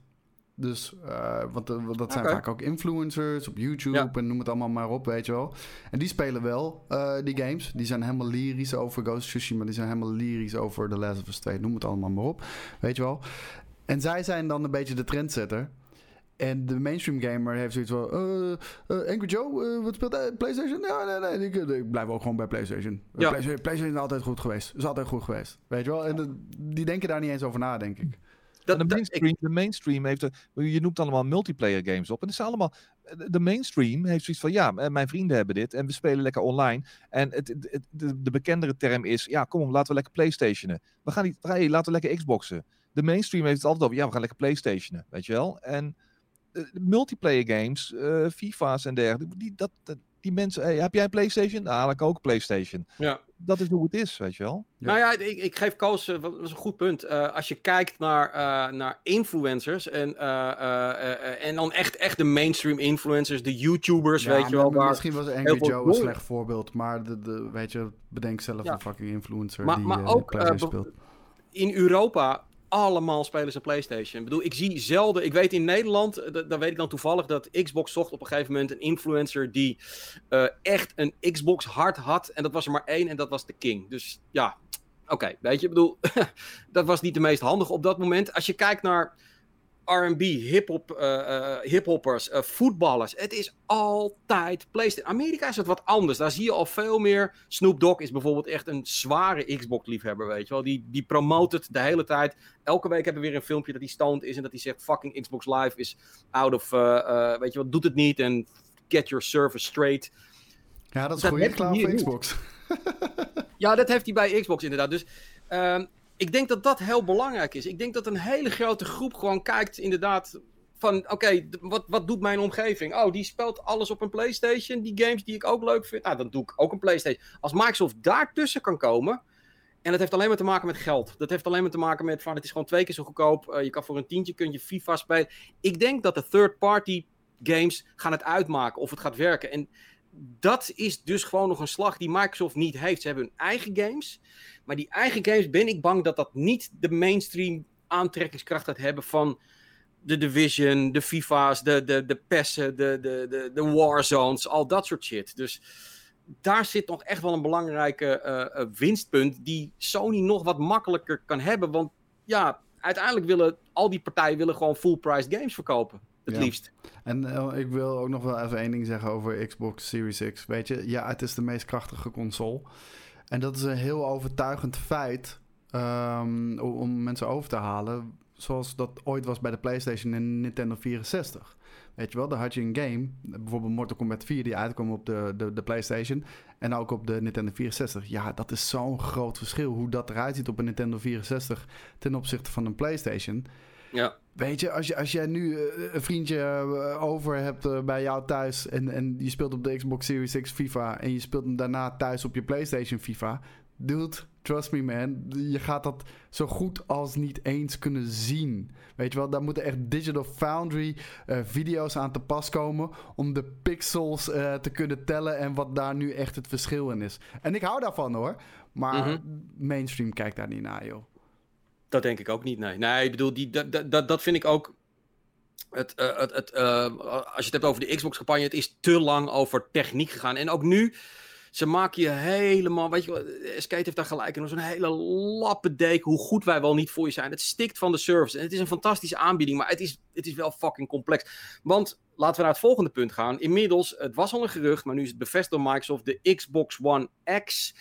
Dus, uh, want, uh, dat zijn okay. vaak ook influencers op YouTube ja. en noem het allemaal maar op, weet je wel. En die spelen wel die games. Die zijn helemaal lyrisch over Ghost of Tsushima. Die zijn helemaal lyrisch over The Last of Us 2. Noem het allemaal maar op, weet je wel. En zij zijn dan een beetje de trendsetter. En de mainstream gamer heeft zoiets van... Angry Joe, wat speelt hij? PlayStation? Ja, nee, nee, ik, ik, blijf ook gewoon bij PlayStation. Ja. PlayStation. PlayStation is altijd goed geweest. Is altijd goed geweest. Weet je wel? En de, die denken daar niet eens over na, denk ik. Dat, de, mainstream, ik... de mainstream heeft... je noemt allemaal multiplayer games op. En het is allemaal... De mainstream heeft zoiets van... Ja, mijn vrienden hebben dit. En we spelen lekker online. En het, het, de, de bekendere term is... Ja, kom, laten we lekker PlayStationen. We gaan niet... Hey, laten we lekker Xboxen. De mainstream heeft het altijd over... Ja, we gaan lekker PlayStationen. Weet je wel? En multiplayer games, uh, FIFA's en dergelijke, die, dat, die mensen, hey, heb jij een PlayStation? Nou, ik ook een PlayStation. Ja. Dat is hoe het is, weet je wel. Ja. Nou ja, ik, ik geef Koos, uh, dat is een goed punt. Uh, als je kijkt naar, uh, naar influencers en, en dan echt, echt de mainstream influencers, de YouTubers, ja, weet je wel. Waar misschien was Angry Joe een slecht voorbeeld, maar de, de, weet je, bedenk zelf ja. een fucking influencer maar, die maar ook, speelt. In Europa allemaal spelen ze PlayStation. Ik bedoel, ik zie zelden. Ik weet in Nederland, eh, dan weet ik dan toevallig dat Xbox zocht op een gegeven moment een influencer die uh, echt een Xbox hart had. En dat was er maar één en dat was de King. Dus ja, oké, weet je, ik bedoel, (laughs) dat was niet de meest handige op dat moment. Als je kijkt naar R&B, hip-hop, uh, hip-hoppers, uh, voetballers. Het is altijd PlayStation. Amerika is het wat anders. Daar zie je al veel meer. Snoop Dogg is bijvoorbeeld echt een zware Xbox-liefhebber, weet je wel. Die, die promoot het de hele tijd. Elke week hebben we weer een filmpje dat hij stoned is en dat hij zegt fucking Xbox Live is out of, weet je wat, doet het niet en get your service straight. Ja, dat is goed klaar voor Xbox. (laughs) ja, dat heeft hij bij Xbox inderdaad. Dus... Um, ik denk dat dat heel belangrijk is. Ik denk dat een hele grote groep gewoon kijkt inderdaad van... Oké, wat, wat doet mijn omgeving? Oh, die speelt alles op een Playstation. Die games die ik ook leuk vind. Nou, dan doe ik ook een Playstation. Als Microsoft daartussen kan komen... En dat heeft alleen maar te maken met geld. Dat heeft alleen maar te maken met van het is gewoon twee keer zo goedkoop. Uh, je kan voor een tientje kun je FIFA spelen. Ik denk dat de third party games gaan het uitmaken of het gaat werken. En dat is dus gewoon nog een slag die Microsoft niet heeft. Ze hebben hun eigen games. Maar die eigen games ben ik bang dat dat niet de mainstream aantrekkingskracht gaat hebben van de Division, de FIFA's, de, de, de PES'en, de, de, de, de Warzones, al dat soort shit. Dus daar zit nog echt wel een belangrijke uh, winstpunt die Sony nog wat makkelijker kan hebben. Want ja, uiteindelijk willen al die partijen willen gewoon full-priced games verkopen. Het liefst. En uh, ik wil ook nog wel even één ding zeggen over Xbox Series X. Weet je, ja, het is de meest krachtige console. En dat is een heel overtuigend feit um, om mensen over te halen. Zoals dat ooit was bij de PlayStation en Nintendo 64. Weet je wel, dan had je een game, bijvoorbeeld Mortal Kombat 4, die uitkwam op de, de, de PlayStation en ook op de Nintendo 64. Ja, dat is zo'n groot verschil hoe dat eruit ziet op een Nintendo 64 ten opzichte van een PlayStation. Ja. Weet je, als, je, als jij nu een vriendje over hebt bij jou thuis en, en je speelt op de Xbox Series X FIFA en je speelt hem daarna thuis op je PlayStation FIFA, dude, trust me man, je gaat dat zo goed als niet eens kunnen zien. Weet je wel, daar moeten echt Digital Foundry uh, video's aan te pas komen om de pixels uh, te kunnen tellen en wat daar nu echt het verschil in is. En ik hou daarvan hoor, maar mm -hmm. mainstream kijkt daar niet naar joh. Dat denk ik ook niet, nee. Nee, ik bedoel, die, dat, dat, dat vind ik ook... Het, uh, het, het, als je het hebt over de Xbox-campagne, het is te lang over techniek gegaan. En ook nu, ze maken je helemaal, weet je, Skate heeft daar gelijk in, zo'n hele lappendeek hoe goed wij wel niet voor je zijn. Het stikt van de service en het is een fantastische aanbieding, maar het is, het is wel fucking complex. Want laten we naar het volgende punt gaan. Inmiddels, het was al een gerucht, maar nu is het bevestigd door Microsoft, de Xbox One X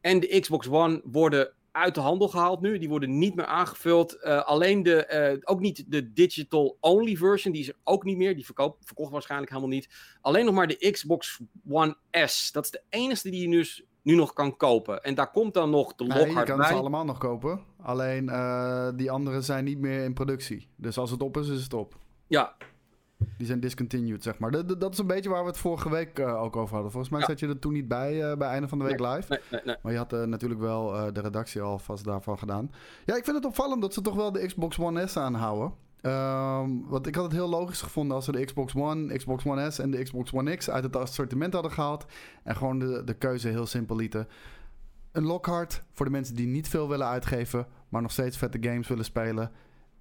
en de Xbox One worden uit de handel gehaald nu. Die worden niet meer aangevuld. Uh, alleen de, uh, ook niet de digital-only version, die is er ook niet meer. Die verkocht waarschijnlijk helemaal niet. Alleen nog maar de Xbox One S. Dat is de enige die je nu, nu nog kan kopen. En daar komt dan nog de Lockhart nee, je kan bij. ze allemaal nog kopen. Alleen uh, die andere zijn niet meer in productie. Dus als het op is, is het op. Ja, die zijn discontinued, zeg maar. Dat, dat is een beetje waar we het vorige week uh, ook over hadden. Volgens mij ja. zat je er toen niet bij, uh, bij einde van de week nee, live. Nee, nee, nee. Maar je had uh, natuurlijk wel de redactie alvast daarvan gedaan. Ja, ik vind het opvallend dat ze toch wel de Xbox One S aanhouden. Um, want ik had het heel logisch gevonden als ze de Xbox One, Xbox One S en de Xbox One X uit het assortiment hadden gehaald. En gewoon de, de keuze heel simpel lieten. Een Lockhart voor de mensen die niet veel willen uitgeven, maar nog steeds vette games willen spelen.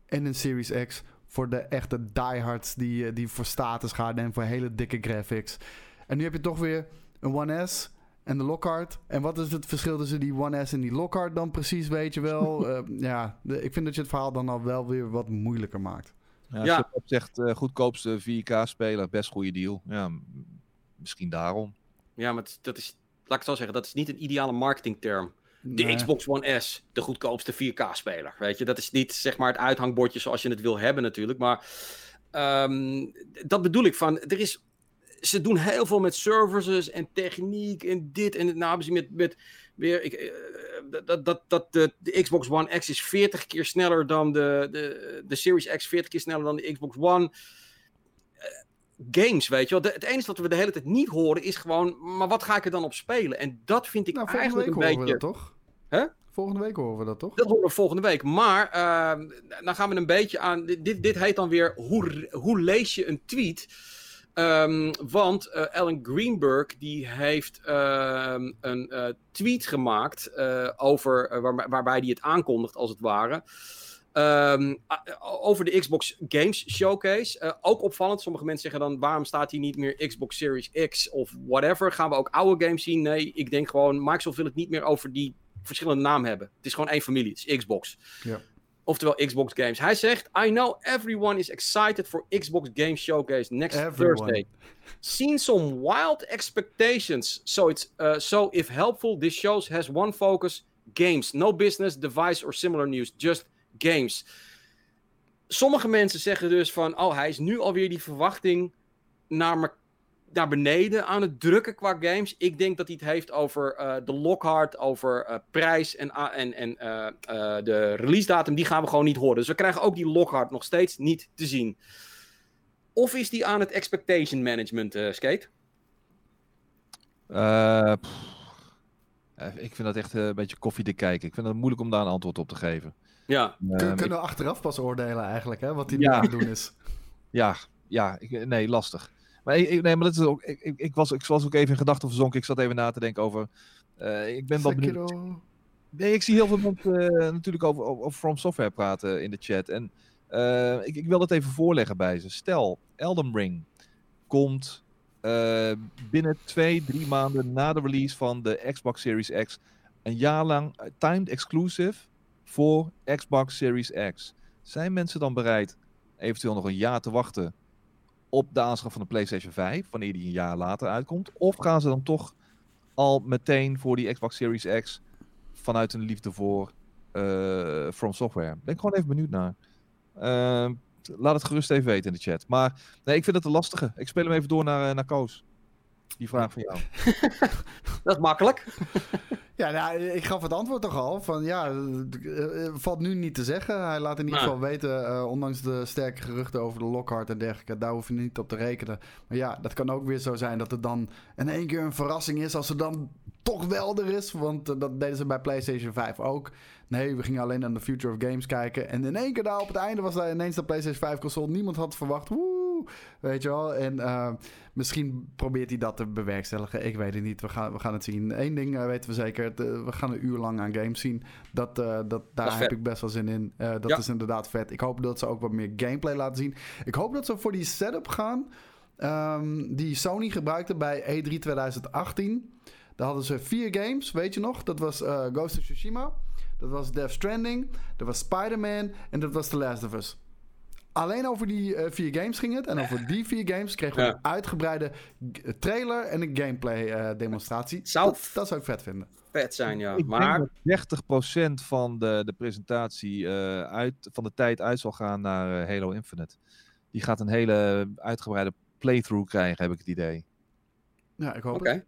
En een Series X voor de echte diehards die, die voor status gaan en voor hele dikke graphics. En nu heb je toch weer een One S en de Lockhart. En wat is het verschil tussen die One S en die Lockhart dan precies, weet je wel? uh, (laughs) ja, de, ik vind dat je het verhaal dan al wel weer wat moeilijker maakt. Ja, ja. zegt uh, goedkoopste 4K-speler, best goede deal. Ja, misschien daarom. Ja, maar dat is, laat ik het zo zeggen, dat is niet een ideale marketingterm. De nee. Xbox One S, de goedkoopste 4K-speler. Weet je, dat is niet zeg maar het uithangbordje zoals je het wil hebben natuurlijk. Maar um, dat bedoel ik van, er is, ze doen heel veel met services en techniek en dit en nou hebben ze met, met weer, ik, uh, dat, dat, dat de, de, Xbox One X is 40 keer sneller dan de, de, de Series X, 40 keer sneller dan de Xbox One. Games, weet je wel. De, het enige wat we de hele tijd niet horen is gewoon, maar wat ga ik er dan op spelen? En dat vind ik nou, eigenlijk een beetje... We dat, toch? Huh? Volgende week horen we dat toch? Dat horen we volgende week. Maar uh, dan gaan we een beetje aan. Dit, dit heet dan weer hoe, hoe lees je een tweet? Um, want uh, Alan Greenberg die heeft uh, een uh, tweet gemaakt over waar, waarbij hij het aankondigt als het ware. Um, over de Xbox Games Showcase. ook opvallend. Sommige mensen zeggen dan: waarom staat hier niet meer Xbox Series X of whatever? Gaan we ook oude games zien? Nee, ik denk gewoon: Microsoft wil het niet meer over die verschillende naam hebben. Het is gewoon één familie. Het is Xbox. Ja. Oftewel Xbox Games. Hij zegt: I know everyone is excited for Xbox Games Showcase next everyone. Thursday. Seen some wild expectations. So it's uh, so if helpful, this shows has one focus: games. No business, device or similar news. Just games. Sommige mensen zeggen dus van: oh, hij is nu alweer die verwachting naar naar beneden aan het drukken qua games. Ik denk dat hij het heeft over uh, de Lockhart, over uh, prijs en, en, uh, de release datum. Die gaan we gewoon niet horen. Dus we krijgen ook die Lockhart nog steeds niet te zien. Of is die aan het expectation management, Skate? ik vind dat echt een beetje koffie te kijken. Ik vind het moeilijk om daar een antwoord op te geven. Ja. Kun, kunnen we achteraf pas oordelen eigenlijk, hè? Wat hij ja. aan het doen is. (laughs) Ja, ja ik, nee, lastig. Maar ik, nee, maar dat is ook. Ik, ik, ik, was, ik was ook even in gedachten verzonken. Ik zat even na te denken over. Uh, ik ben wel benieuwd. Nee, ik zie heel veel mensen uh, natuurlijk over, over From Software praten in de chat. En uh, ik, ik wil dat even voorleggen bij ze. Stel, Elden Ring komt binnen twee, drie maanden na de release van de Xbox Series X een jaar lang timed exclusive voor Xbox Series X. Zijn mensen dan bereid eventueel nog een jaar te wachten op de aanschaf van de PlayStation 5, wanneer die een jaar later uitkomt? Of gaan ze dan toch al meteen voor die Xbox Series X vanuit een liefde voor uh, From Software? Ben ik gewoon even benieuwd naar. Uh, laat het gerust even weten in de chat. Maar nee, ik vind het een lastige. Ik speel hem even door naar, naar Koos. Die vraag van jou. (laughs) dat is makkelijk. (laughs) ja, nou, ik gaf het antwoord toch al. Van ja, uh, valt nu niet te zeggen. Hij laat in ieder geval weten, uh, ondanks de sterke geruchten over de Lockhart en dergelijke, daar hoef je niet op te rekenen. Maar ja, dat kan ook weer zo zijn dat het dan in één keer een verrassing is als er dan toch wel er is. Want uh, dat deden ze bij PlayStation 5 ook. Nee, we gingen alleen naar de Future of Games kijken. En in één keer daar op het einde was daar ineens de PlayStation 5 console. Niemand had verwacht. Woe, weet je wel. En uh, misschien probeert hij dat te bewerkstelligen. Ik weet het niet. We gaan, we gaan het zien. Eén ding uh, weten we zeker. we gaan een uur lang aan games zien. Dat, uh, dat, daar dat heb ik best wel zin in. dat ja. is inderdaad vet. Ik hoop dat ze ook wat meer gameplay laten zien. Ik hoop dat ze voor die setup gaan. Um, die Sony gebruikte bij E3 2018. Daar hadden ze vier games, weet je nog? Dat was Ghost of Tsushima. Dat was Death Stranding. Dat was Spider-Man. En dat was The Last of Us. Alleen over die uh, vier games ging het. En over die vier games kregen we ja. een uitgebreide trailer en een gameplay uh, demonstratie. Zou dat, dat, zou ik vet vinden. Vet zijn, ja. Ik maar... denk dat 30% van de, de presentatie uh, uit, van de tijd uit zal gaan naar Halo Infinite. Die gaat een hele uitgebreide playthrough krijgen, heb ik het idee. Ja, ik hoop Oké. Okay.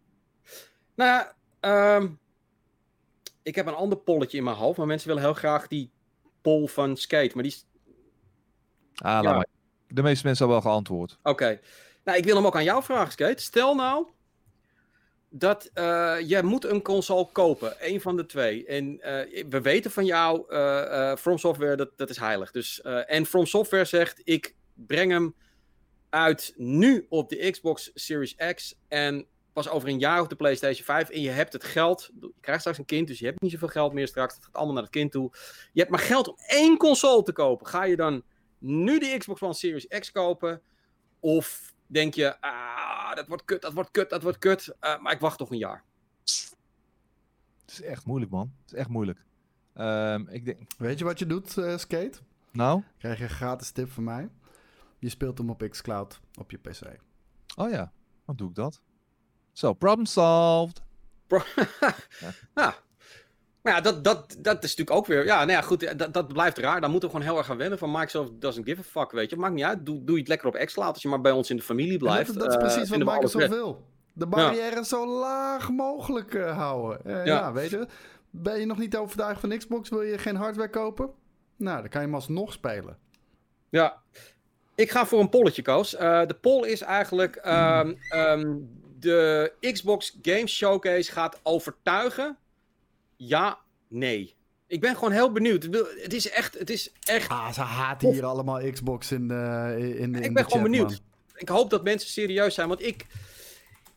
Nou ja, um, ik heb een ander polletje in mijn hoofd, maar mensen willen heel graag die poll van Skate. Maar die. Ah, ja. maar. De meeste mensen hebben wel geantwoord. Oké. Okay. Nou, ik wil hem ook aan jou vragen, Skate. Stel nou dat uh, jij moet een console kopen. Een van de twee. En uh, we weten van jou, uh, From Software, dat, dat is heilig. Dus, en From Software zegt, ik breng hem uit nu op de Xbox Series X. En pas over een jaar op de PlayStation 5 en je hebt het geld. Je krijgt straks een kind, dus je hebt niet zoveel geld meer straks. Het gaat allemaal naar het kind toe. Je hebt maar geld om één console te kopen. Ga je dan nu de Xbox One Series X kopen? Of denk je, ah, dat wordt kut, dat wordt kut, dat wordt kut. Uh, maar ik wacht toch een jaar. Het is echt moeilijk, man. Het is echt moeilijk. Um, ik denk... Weet je wat je doet, uh, Skate? Nou? Krijg je een gratis tip van mij. Je speelt hem op xCloud op je PC. Oh ja, dan doe ik dat. Zo, so, problem solved. Pro (laughs) ja. Nou, maar ja, dat, dat, dat is natuurlijk ook weer... Ja, nou ja, goed, dat, dat blijft raar. Dan moeten we gewoon heel erg gaan wennen van Microsoft doesn't give a fuck, weet je. Maakt niet uit, doe, doe je het lekker op xCloud als je maar bij ons in de familie blijft. Dat, dat, is precies uh, wat Microsoft wil. De barrière ja. zo laag mogelijk uh, houden. Uh, ja. ja. weet je. Ben je nog niet overtuigd van Xbox? Wil je geen hardware kopen? Nou, dan kan je hem alsnog spelen. Ja. Ik ga voor een polletje, Koos. de poll is eigenlijk... Um, um, de Xbox Game Showcase gaat overtuigen? Ja, nee. Ik ben gewoon heel benieuwd. Het is echt. Het is echt... Ah, ze haten hier allemaal Xbox in de. In, in ik ben de gewoon benieuwd. Man. Ik hoop dat mensen serieus zijn. Want ik.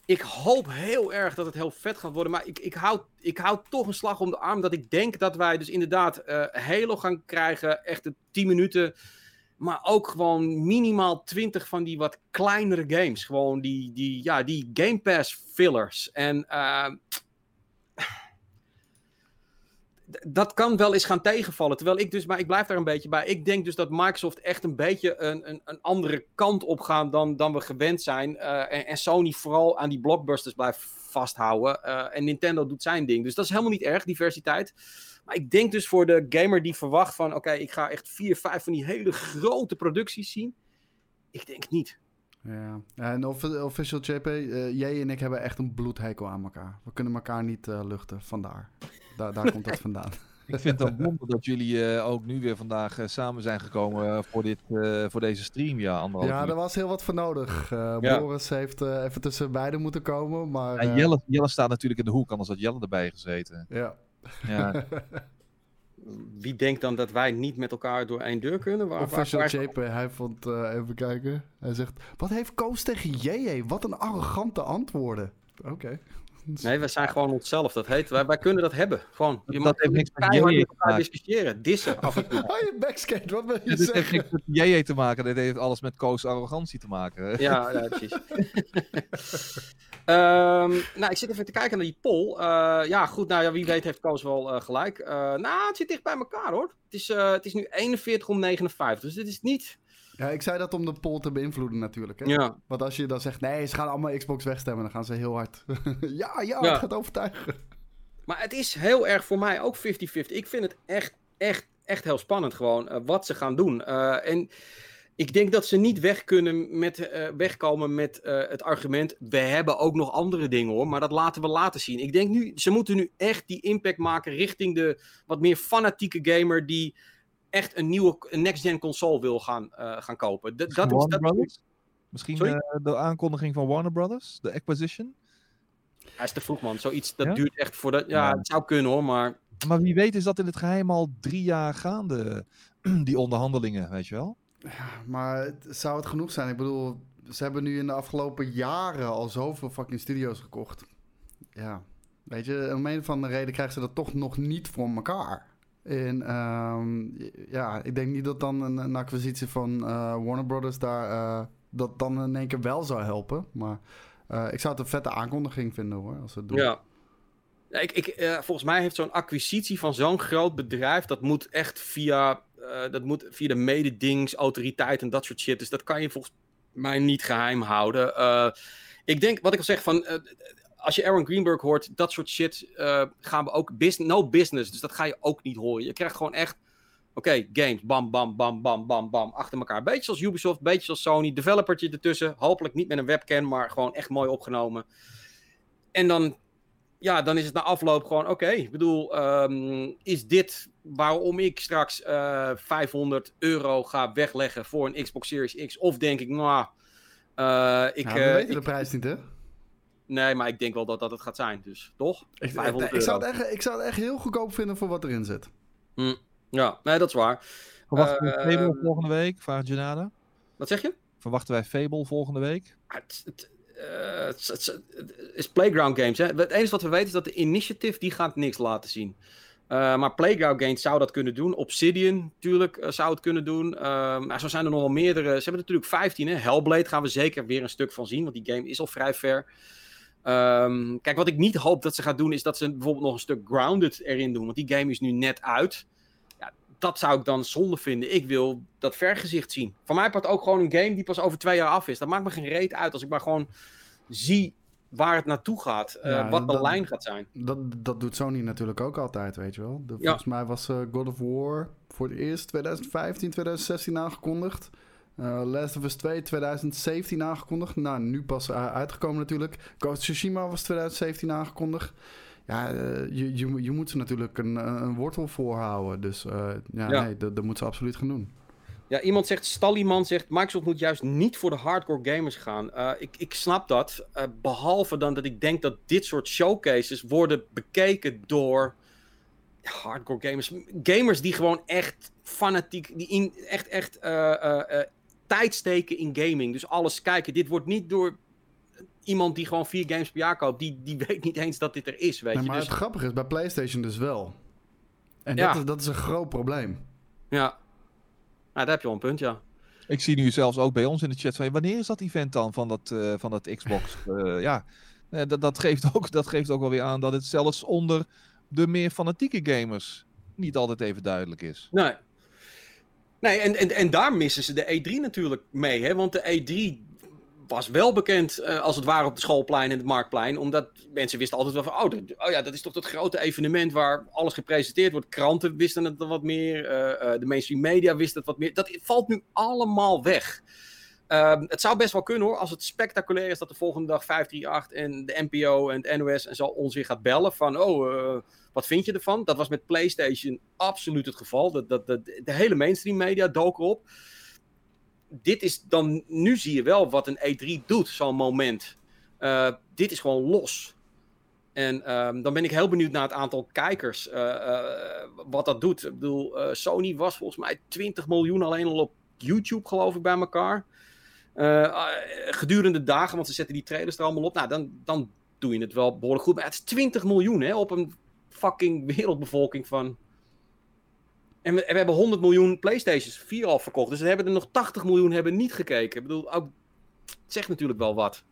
Ik hoop heel erg dat het heel vet gaat worden. Maar ik, ik, hou, ik hou toch een slag om de arm. Dat ik denk dat wij dus inderdaad uh, Halo gaan krijgen. Echt de 10 minuten. Maar ook gewoon minimaal 20 van die wat kleinere games. Gewoon die, die, ja, die Game Pass fillers. En uh, dat kan wel eens gaan tegenvallen. Terwijl ik dus, maar ik blijf daar een beetje bij. Ik denk dus dat Microsoft echt een beetje een, een, een andere kant op gaat dan, dan we gewend zijn. Uh, en, Sony vooral aan die blockbusters blijft vasthouden. Uh, en Nintendo doet zijn ding. Dus dat is helemaal niet erg, diversiteit. Maar ik denk dus voor de gamer die verwacht van... oké, okay, ik ga echt vier, vijf van die hele grote producties zien. Ik denk niet. Ja, en Official JP, uh, jij en ik hebben echt een bloedhekel aan elkaar. We kunnen elkaar niet uh, luchten, vandaar. Da daar komt dat vandaan. (laughs) Ik vind het wonder dat jullie uh, ook nu weer vandaag uh, samen zijn gekomen voor, dit, uh, voor deze stream. Ja, ja er was heel wat voor nodig. Ja. Boris heeft even tussen beiden moeten komen. Maar, ja, Jelle, Jelle staat natuurlijk in de hoek, anders had Jelle erbij gezeten. Ja. Ja. (laughs) Wie denkt dan dat wij niet met elkaar door één deur kunnen? Waar, Official waar, JP, hij vond, even kijken. Hij zegt, wat heeft Koos tegen JJ? Wat een arrogante antwoorden. Oké. Okay. Nee, we zijn gewoon onszelf. Dat heet, wij, wij kunnen dat hebben. Gewoon, je dat heeft niks met JJ elkaar discussiëren, dissen af en toe. (laughs) Oh, je backskate, wat wil je ja, dit zeggen? heeft niks met JJ te maken, dit heeft alles met Koos arrogantie te maken. (laughs) Ja, ja precies. um, (laughs) nou, ik zit even te kijken naar die poll. Uh, ja, goed, nou ja, wie weet heeft Koos wel uh, gelijk. Uh, nou, het zit dicht bij elkaar hoor. Het is, het is nu 41 om 59, dus dit is niet... Ja, ik zei dat om de poll te beïnvloeden natuurlijk. Hè? Ja. Want als je dan zegt, nee, ze gaan allemaal Xbox wegstemmen, dan gaan ze heel hard. (laughs) ja, ja, ja, het gaat overtuigen. Maar het is heel erg voor mij ook 50-50. Ik vind het echt, echt, echt heel spannend gewoon uh, wat ze gaan doen. Uh, en Ik denk dat ze niet weg kunnen met, uh, wegkomen met het argument. We hebben ook nog andere dingen hoor. Maar dat laten we laten zien. Ik denk nu, ze moeten nu echt die impact maken richting de wat meer fanatieke gamer. die echt een nieuwe next-gen console wil gaan, uh, gaan kopen. dat is, dat... Misschien de aankondiging van Warner Brothers, de acquisition? Hij is te vroeg, man. Zoiets, dat duurt echt voor de... Ja, het zou kunnen, hoor, maar... Maar wie weet is dat in het geheim al drie jaar gaande, (clears throat) die onderhandelingen, weet je wel? Ja, maar zou het genoeg zijn? Ik bedoel, ze hebben nu in de afgelopen jaren al zoveel fucking studio's gekocht. Ja, weet je, om een of andere reden krijgen ze dat toch nog niet voor elkaar. En um, ja, ik denk niet dat dan een, een acquisitie van uh, Warner Brothers daar... Uh, dat dan in één keer wel zou helpen. Maar uh, ik zou het een vette aankondiging vinden hoor, als het doen. Ja. ik, volgens mij heeft zo'n acquisitie van zo'n groot bedrijf, dat moet echt via, dat moet via de mededingsautoriteit en dat soort shit. Dus dat kan je volgens mij niet geheim houden. ik denk, wat ik al zeg, van, als je Aaron Greenberg hoort, dat soort shit gaan we ook, business, no business. Dus dat ga je ook niet horen. Je krijgt gewoon echt Oké, games, bam, bam, bam, bam, bam, bam, achter elkaar. Beetje zoals Ubisoft, beetje zoals Sony. Developertje ertussen. Hopelijk niet met een webcam, maar gewoon echt mooi opgenomen. En dan, ja, dan is het na afloop gewoon, oké, ik bedoel, um, is dit waarom ik straks uh, eh, 500 euro ga wegleggen voor een Xbox Series X? Of denk ik, nou, uh, ik... Ja, we weten ik, de prijs niet, hè? Nee, maar ik denk wel dat dat het gaat zijn, dus toch? Ik, ik, zou, het echt, ik zou het echt heel goedkoop vinden voor wat erin zit. Hm. Ja, nee, dat is waar. Verwachten we Fable ehm, volgende week? Vraagt Janada. Wat zeg je? Verwachten wij Fable volgende week? Het, het, uh, het, is Playground Games. Hè? Het enige wat we weten is dat de Initiative die gaat niks laten zien. Uh, maar Playground Games zou dat kunnen doen. Obsidian natuurlijk uh, zou het kunnen doen. Uh, maar zo zijn er nog wel meerdere. Ze hebben natuurlijk 15. Hè? Hellblade gaan we zeker weer een stuk van zien. Want die game is al vrij ver. Um, kijk, wat ik niet hoop dat ze gaan doen... is dat ze bijvoorbeeld nog een stuk Grounded erin doen. Want die game is nu net uit dat zou ik dan zonde vinden. Ik wil dat vergezicht zien. Voor mij part ook gewoon een game die pas over twee jaar af is. Dat maakt me geen reet uit als ik maar gewoon zie waar het naartoe gaat. Uh, wat de lijn gaat zijn. Dat, dat doet Sony natuurlijk ook altijd, weet je wel. De, volgens mij was uh, God of War voor het eerst 2015, 2016 aangekondigd. Uh, Last of Us 2 2017 aangekondigd. Nou, nu pas uitgekomen natuurlijk. Ghost Tsushima was 2017 aangekondigd ja, eh, je, je, je moet ze natuurlijk een, een wortel voorhouden. Dus ja, ja, nee, dat, dat moet ze absoluut gaan doen. Ja, iemand zegt, Stalliman zegt, Microsoft moet juist niet voor de hardcore gamers gaan. Uh, ik, ik snap dat, uh, behalve dan dat ik denk dat dit soort showcases worden bekeken door hardcore gamers. Gamers die gewoon echt fanatiek, die in, echt, echt uh, tijd steken in gaming. Dus alles kijken. Dit wordt niet door iemand die gewoon vier games per jaar koopt, die, die (laughs) weet niet eens dat dit er is. Weet je? Maar dus... het grappige is, bij PlayStation dus wel. En dat, is, dat is een groot probleem. Ja. Nou, daar heb je wel een punt, ja. Ik zie nu zelfs ook bij ons in de chat van wanneer is dat event dan van dat, uh, van dat Xbox? uh, (laughs) ja, uh, dat, dat, geeft ook, dat geeft ook wel weer aan dat het zelfs onder de meer fanatieke gamers niet altijd even duidelijk is. Nee. Nee, en, en, en daar missen ze de E3 natuurlijk mee. Hè? Want de E3 was wel bekend uh, als het ware op de schoolplein en het marktplein. Omdat mensen wisten altijd wel van, oh, oh ja, dat is toch dat grote evenement waar alles gepresenteerd wordt. Kranten wisten het wat meer, uh, uh, de mainstream media wisten het wat meer. Dat valt nu allemaal weg. Ehm, het zou best wel kunnen hoor, als het spectaculair is dat de volgende dag 538 en de NPO en het NOS en zo ons weer gaat bellen van, oh, wat vind je ervan? Dat was met PlayStation absoluut het geval. De hele mainstream media dook erop dit is dan, nu zie je wel wat een E3 doet, zo'n moment. Uh, dit is gewoon los. En um, dan ben ik heel benieuwd naar het aantal kijkers, uh, uh, wat dat doet. Ik bedoel, Sony was volgens mij 20 miljoen alleen al op YouTube, geloof ik, bij elkaar. gedurende dagen, want ze zetten die trailers er allemaal op. Nou, dan, dan doe je het wel behoorlijk goed. Maar het is 20 miljoen hè, op een fucking wereldbevolking van en we, we, hebben 100 miljoen PlayStations 4 al verkocht. Dus we hebben er nog 80 miljoen hebben niet gekeken. Ik bedoel, ook, het zegt natuurlijk wel wat.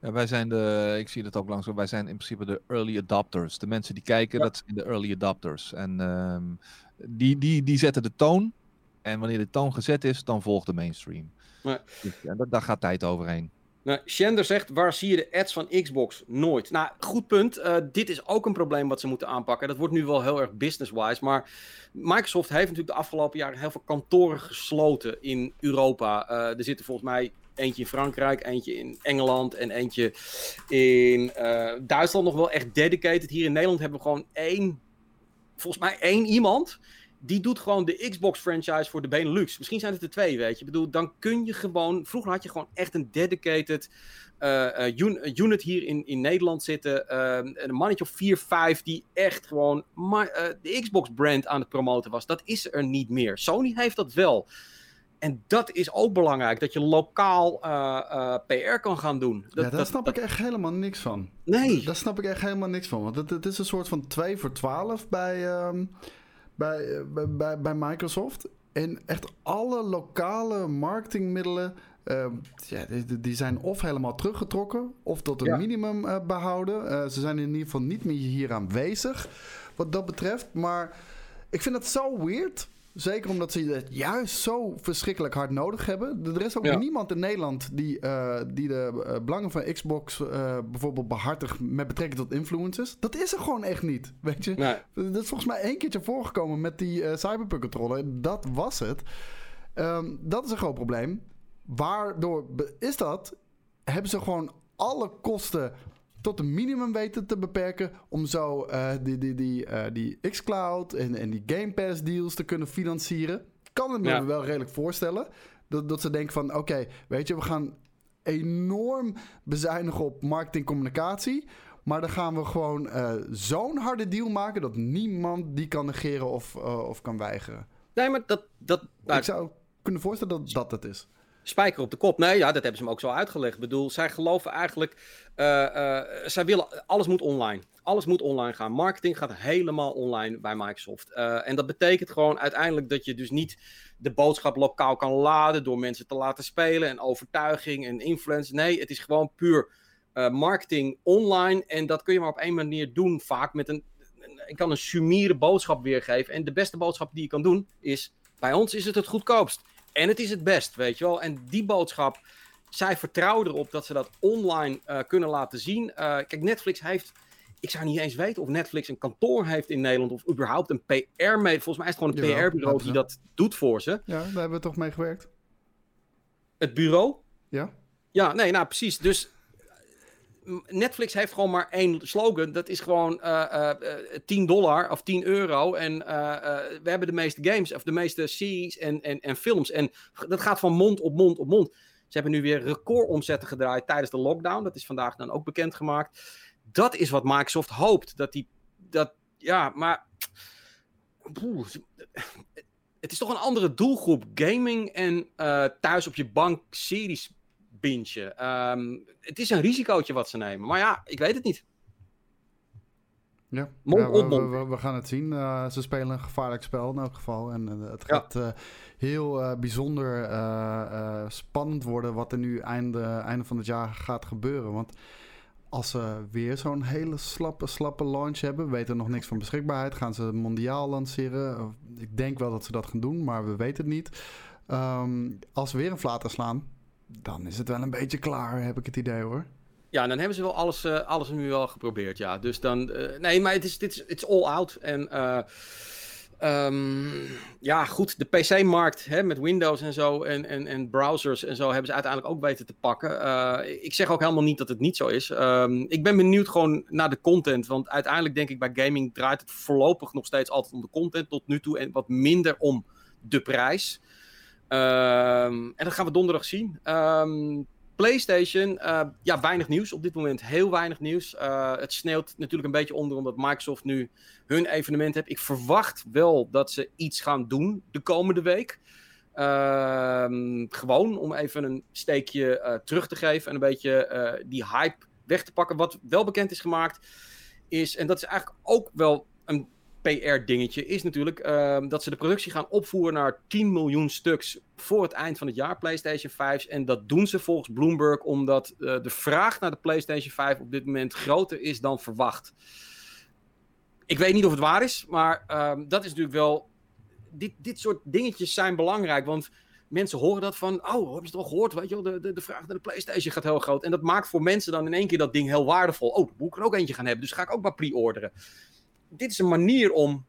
Ja, wij zijn de, ik zie het ook langzaam, wij zijn in principe de early adopters. De mensen die kijken, dat zijn de early adopters. En um, die, die, die zetten de toon. En wanneer de toon gezet is, dan volgt de mainstream. Ja. Dus, en dat, daar gaat tijd overheen. Nou, Shender zegt, waar zie je de ads van Xbox? Nooit. Nou, goed punt. Uh, dit is ook een probleem wat ze moeten aanpakken. Dat wordt nu wel heel erg business-wise. Maar Microsoft heeft natuurlijk de afgelopen jaren heel veel kantoren gesloten in Europa. Uh, er zitten volgens mij eentje in Frankrijk, eentje in Engeland en eentje in uh, Duitsland nog wel echt dedicated. Hier in Nederland hebben we gewoon één, volgens mij één iemand die doet gewoon de Xbox franchise voor de Benelux. Misschien zijn het er twee, weet je. Ik bedoel, dan kun je gewoon... Vroeger had je gewoon echt een dedicated uh, uh, unit hier in, in Nederland zitten. Uh, een mannetje of 4, 5 die echt gewoon de Xbox brand aan het promoten was. Dat is er niet meer. Sony heeft dat wel. En dat is ook belangrijk, dat je lokaal PR kan gaan doen. Dat, ja, daar snap ik echt helemaal niks van. Nee. Daar snap ik echt helemaal niks van. Want het, het is een soort van 2 voor 12 bij... Um bij, bij, bij Microsoft. En echt alle lokale marketingmiddelen. Uh, ja, die, die, zijn of helemaal teruggetrokken. of tot een minimum uh, behouden. Uh, ze zijn in ieder geval niet meer hier aanwezig. Wat dat betreft. Maar ik vind het zo weird. Zeker omdat ze het juist zo verschrikkelijk hard nodig hebben. Er is ook niemand in Nederland die, uh, die de uh, belangen van Xbox uh, bijvoorbeeld behartigt met betrekking tot influencers. Dat is er gewoon echt niet. Weet je? Nee. Dat is volgens mij één keertje voorgekomen met die cyberpunk controller. Dat was het. Um, dat is een groot probleem. Waardoor is dat? Hebben ze gewoon alle kosten tot een minimum weten te beperken. Om zo uh, die, die, die, uh, die xCloud en, en die Game Pass deals te kunnen financieren. Kan het me ja. wel redelijk voorstellen. Dat, dat ze denken van oké, weet je, we gaan enorm bezuinigen op marketingcommunicatie. Maar dan gaan we gewoon uh, zo'n harde deal maken dat niemand die kan negeren of, of kan weigeren. Nee, maar dat. dat Ik zou kunnen voorstellen dat dat het is spijker op de kop. Nee, ja, dat hebben ze me ook zo uitgelegd. Ik bedoel, zij geloven eigenlijk, zij willen, alles moet online. Alles moet online gaan. Marketing gaat helemaal online bij Microsoft. Uh, en dat betekent gewoon uiteindelijk dat je dus niet de boodschap lokaal kan laden door mensen te laten spelen en overtuiging en influence. Nee, het is gewoon puur marketing online. En dat kun je maar op één manier doen, vaak met een, ik kan een sumiere boodschap weergeven. En de beste boodschap die je kan doen is, bij ons is het het goedkoopst. En het is het best, weet je wel. En die boodschap, zij vertrouwen erop dat ze dat online uh, kunnen laten zien. Uh, kijk, Netflix heeft. Ik zou niet eens weten of Netflix een kantoor heeft in Nederland of überhaupt een PR-mee. Volgens mij is het gewoon een PR-bureau die dat doet voor ze. Ja, daar hebben we toch mee gewerkt. Het bureau? Ja. Ja, nee, nou precies. Dus Netflix heeft gewoon maar één slogan. Dat is gewoon uh, uh, 10 dollar of 10 euro. En uh, we hebben de meeste games of de meeste series en, en, en films. En dat gaat van mond op mond op mond. Ze hebben nu weer recordomzetten gedraaid tijdens de lockdown. Dat is vandaag dan ook bekendgemaakt. Dat is wat Microsoft hoopt. Dat die. Dat, ja, maar. het is toch een andere doelgroep. Gaming en thuis op je bank series bintje. Um, het is een risicootje wat ze nemen. Maar ja, ik weet het niet. Ja, ja we, we, we, gaan het zien. Uh, ze spelen een gevaarlijk spel in elk geval. En uh, het gaat ja. uh, heel bijzonder spannend worden wat er nu einde, einde van het jaar gaat gebeuren. Want als ze weer zo'n hele slappe, slappe launch hebben, weten we nog niks van beschikbaarheid. Gaan ze mondiaal lanceren? Ik denk wel dat ze dat gaan doen, maar we weten het niet. Um, als ze weer een flater slaan, dan is het wel een beetje klaar, heb ik het idee hoor. Ja, dan hebben ze wel alles, uh, alles nu wel geprobeerd, ja. Dus dan, uh, nee, maar het is, dit is it's all out. En uh, ja, goed, de PC-markt met Windows en zo en, en, en browsers en zo hebben ze uiteindelijk ook weten te pakken. ik zeg ook helemaal niet dat het niet zo is. Um, ik ben benieuwd gewoon naar de content, want uiteindelijk denk ik bij gaming draait het voorlopig nog steeds altijd om de content tot nu toe en wat minder om de prijs. Um, en dat gaan we donderdag zien. Um, PlayStation, uh, ja, weinig nieuws op dit moment. Heel weinig nieuws. Uh, het sneeuwt natuurlijk een beetje onder omdat Microsoft nu hun evenement heeft. Ik verwacht wel dat ze iets gaan doen de komende week. Uh, gewoon om even een steekje uh, terug te geven en een beetje die hype weg te pakken. Wat wel bekend is gemaakt is, en dat is eigenlijk ook wel een PR-dingetje is natuurlijk uh, dat ze de productie gaan opvoeren naar 10 miljoen stuks voor het eind van het jaar PlayStation 5. En dat doen ze volgens Bloomberg omdat uh, de vraag naar de PlayStation 5 op dit moment groter is dan verwacht. Ik weet niet of het waar is, maar uh, dat is natuurlijk wel. Dit, dit soort dingetjes zijn belangrijk. Want mensen horen dat van, oh, hebben ze het al gehoord? Weet je wel, de, de, de vraag naar de PlayStation gaat heel groot. En dat maakt voor mensen dan in één keer dat ding heel waardevol. Oh, moet ik er ook eentje gaan hebben, dus ga ik ook maar pre-orderen. Dit is een manier om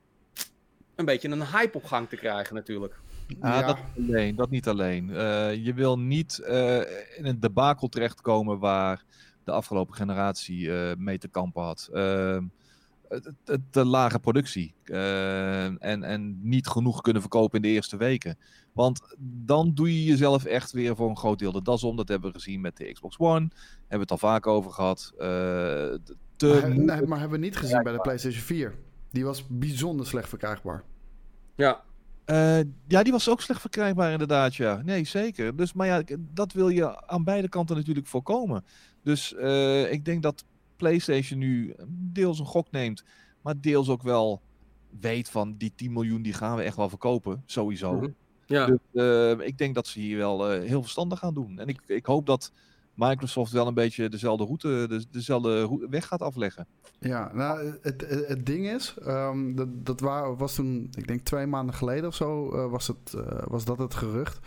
een beetje een hype op gang te krijgen natuurlijk. Ja, Dat, alleen, dat niet alleen. Uh, je wil niet uh, in een debakel terechtkomen waar de afgelopen generatie uh, mee te kampen had. Ehm, te lage productie. en, en niet genoeg kunnen verkopen in de eerste weken. Want dan doe je jezelf echt weer voor een groot deel de das om. Dat hebben we gezien met de Xbox One. Hebben we het al vaak over gehad. Te maar, nee, maar hebben we niet gezien bij de PlayStation 4. Die was bijzonder slecht verkrijgbaar. Ja, uh, ja, die was ook slecht verkrijgbaar inderdaad, ja. Nee, zeker. Dus, maar ja, dat wil je aan beide kanten natuurlijk voorkomen. Dus uh, ik denk dat PlayStation nu deels een gok neemt, maar deels ook wel weet van die 10 miljoen die gaan we echt wel verkopen, sowieso. Mm -hmm. Ja. Dus, uh, ik denk dat ze hier wel heel verstandig gaan doen. En ik, ik hoop dat Microsoft wel een beetje dezelfde route, de, dezelfde weg gaat afleggen. Ja, nou, het, het, ding is, um, dat, dat was toen, ik denk twee maanden geleden of zo, uh, was, het, uh, was dat het gerucht.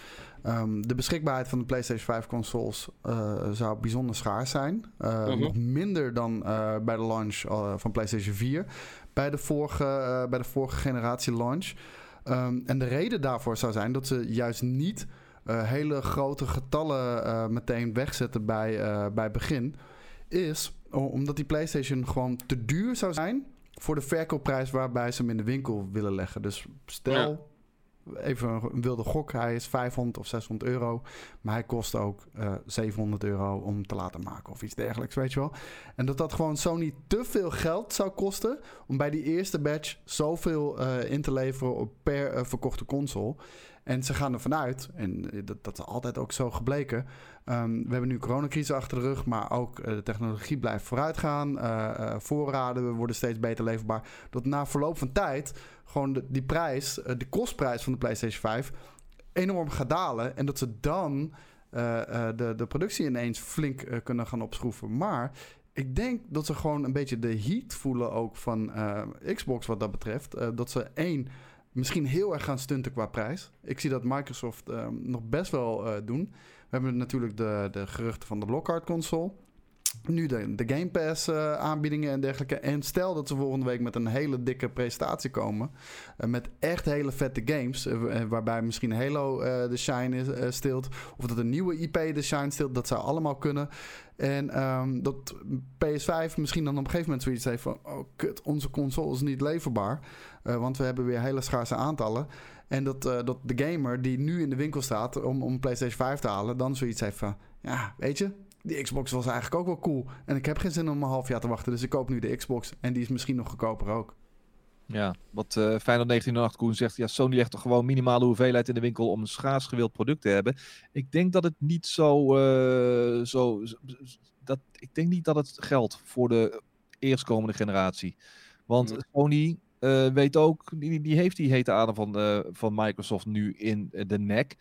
Um, de beschikbaarheid van de PlayStation 5 consoles uh, zou bijzonder schaars zijn. Uh -huh. Nog minder dan uh, bij de launch van PlayStation 4. Bij de vorige, bij de vorige generatie launch. Um, en de reden daarvoor zou zijn dat ze juist niet uh, hele grote getallen uh, meteen wegzetten bij, uh, bij begin, is omdat die PlayStation gewoon te duur zou zijn voor de verkoopprijs waarbij ze hem in de winkel willen leggen. Dus stel, ja even een wilde gok. Hij is 500 of 600 euro. Maar hij kost ook uh, 700 euro om te laten maken of iets dergelijks, weet je wel. En dat dat gewoon Sony te veel geld zou kosten om bij die eerste batch zoveel uh, in te leveren per uh, verkochte console. En ze gaan ervan uit, en dat, dat is altijd ook zo gebleken. Um, we hebben nu coronacrisis achter de rug, maar ook uh, de technologie blijft vooruit gaan. Uh, voorraden worden steeds beter leverbaar. Dat na verloop van tijd gewoon de, die prijs, de kostprijs van de PlayStation 5 enorm gaat dalen. En dat ze dan de, de productie ineens flink kunnen gaan opschroeven. Maar ik denk dat ze gewoon een beetje de heat voelen ook van Xbox wat dat betreft. dat ze één misschien heel erg gaan stunten qua prijs. Ik zie dat Microsoft um, nog best wel uh, doen. We hebben natuurlijk de, de geruchten van de Lockhart console. Nu de, de Game Pass uh, aanbiedingen en dergelijke. En stel dat ze volgende week met een hele dikke presentatie komen. Uh, met echt hele vette games. Uh, waarbij misschien Halo de shine stilt. Of dat een nieuwe IP de shine stilt. Dat zou allemaal kunnen. En um, dat PS5 misschien dan op een gegeven moment zoiets heeft van... Oh kut, onze console is niet leverbaar. want we hebben weer hele schaarse aantallen. En dat, dat de gamer die nu in de winkel staat om, om PlayStation 5 te halen... dan zoiets heeft van... Ja, weet je, die Xbox was eigenlijk ook wel cool. En ik heb geen zin om een half jaar te wachten. Dus ik koop nu de Xbox. En die is misschien nog goedkoper ook. Ja, wat uh, Feyenoord 1908 Koen zegt. Ja, Sony legt toch gewoon minimale hoeveelheid in de winkel om een schaars gewild product te hebben. Ik denk dat het niet zo... Uh, zo dat, ik denk niet dat het geldt voor de eerstkomende generatie. Want. Sony uh, weet ook... Die, die heeft die hete adem van, van Microsoft nu in de nek.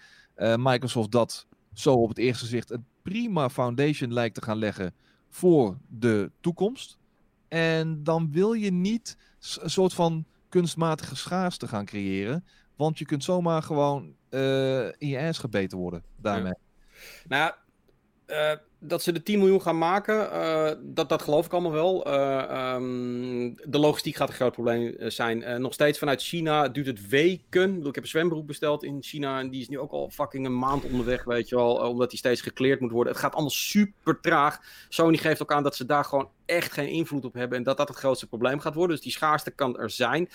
Microsoft dat zo op het eerste zicht een prima foundation lijkt te gaan leggen voor de toekomst. En dan wil je niet een soort van kunstmatige schaarste gaan creëren. Want je kunt zomaar gewoon uh, in je ass gebeten worden daarmee. Ja. Nou, uh, dat ze de 10 miljoen gaan maken, uh, dat, dat geloof ik allemaal wel. Uh, um, de logistiek gaat een groot probleem eh, zijn. Nog steeds vanuit China duurt het weken. Ik heb een zwembroek besteld in China en die is nu ook al fucking een maand onderweg, weet je wel. Omdat die steeds gekleerd moet worden. Het gaat allemaal super traag. Sony geeft ook aan dat ze daar gewoon echt geen invloed op hebben en dat dat het grootste probleem gaat worden. Dus die schaarste kan er zijn.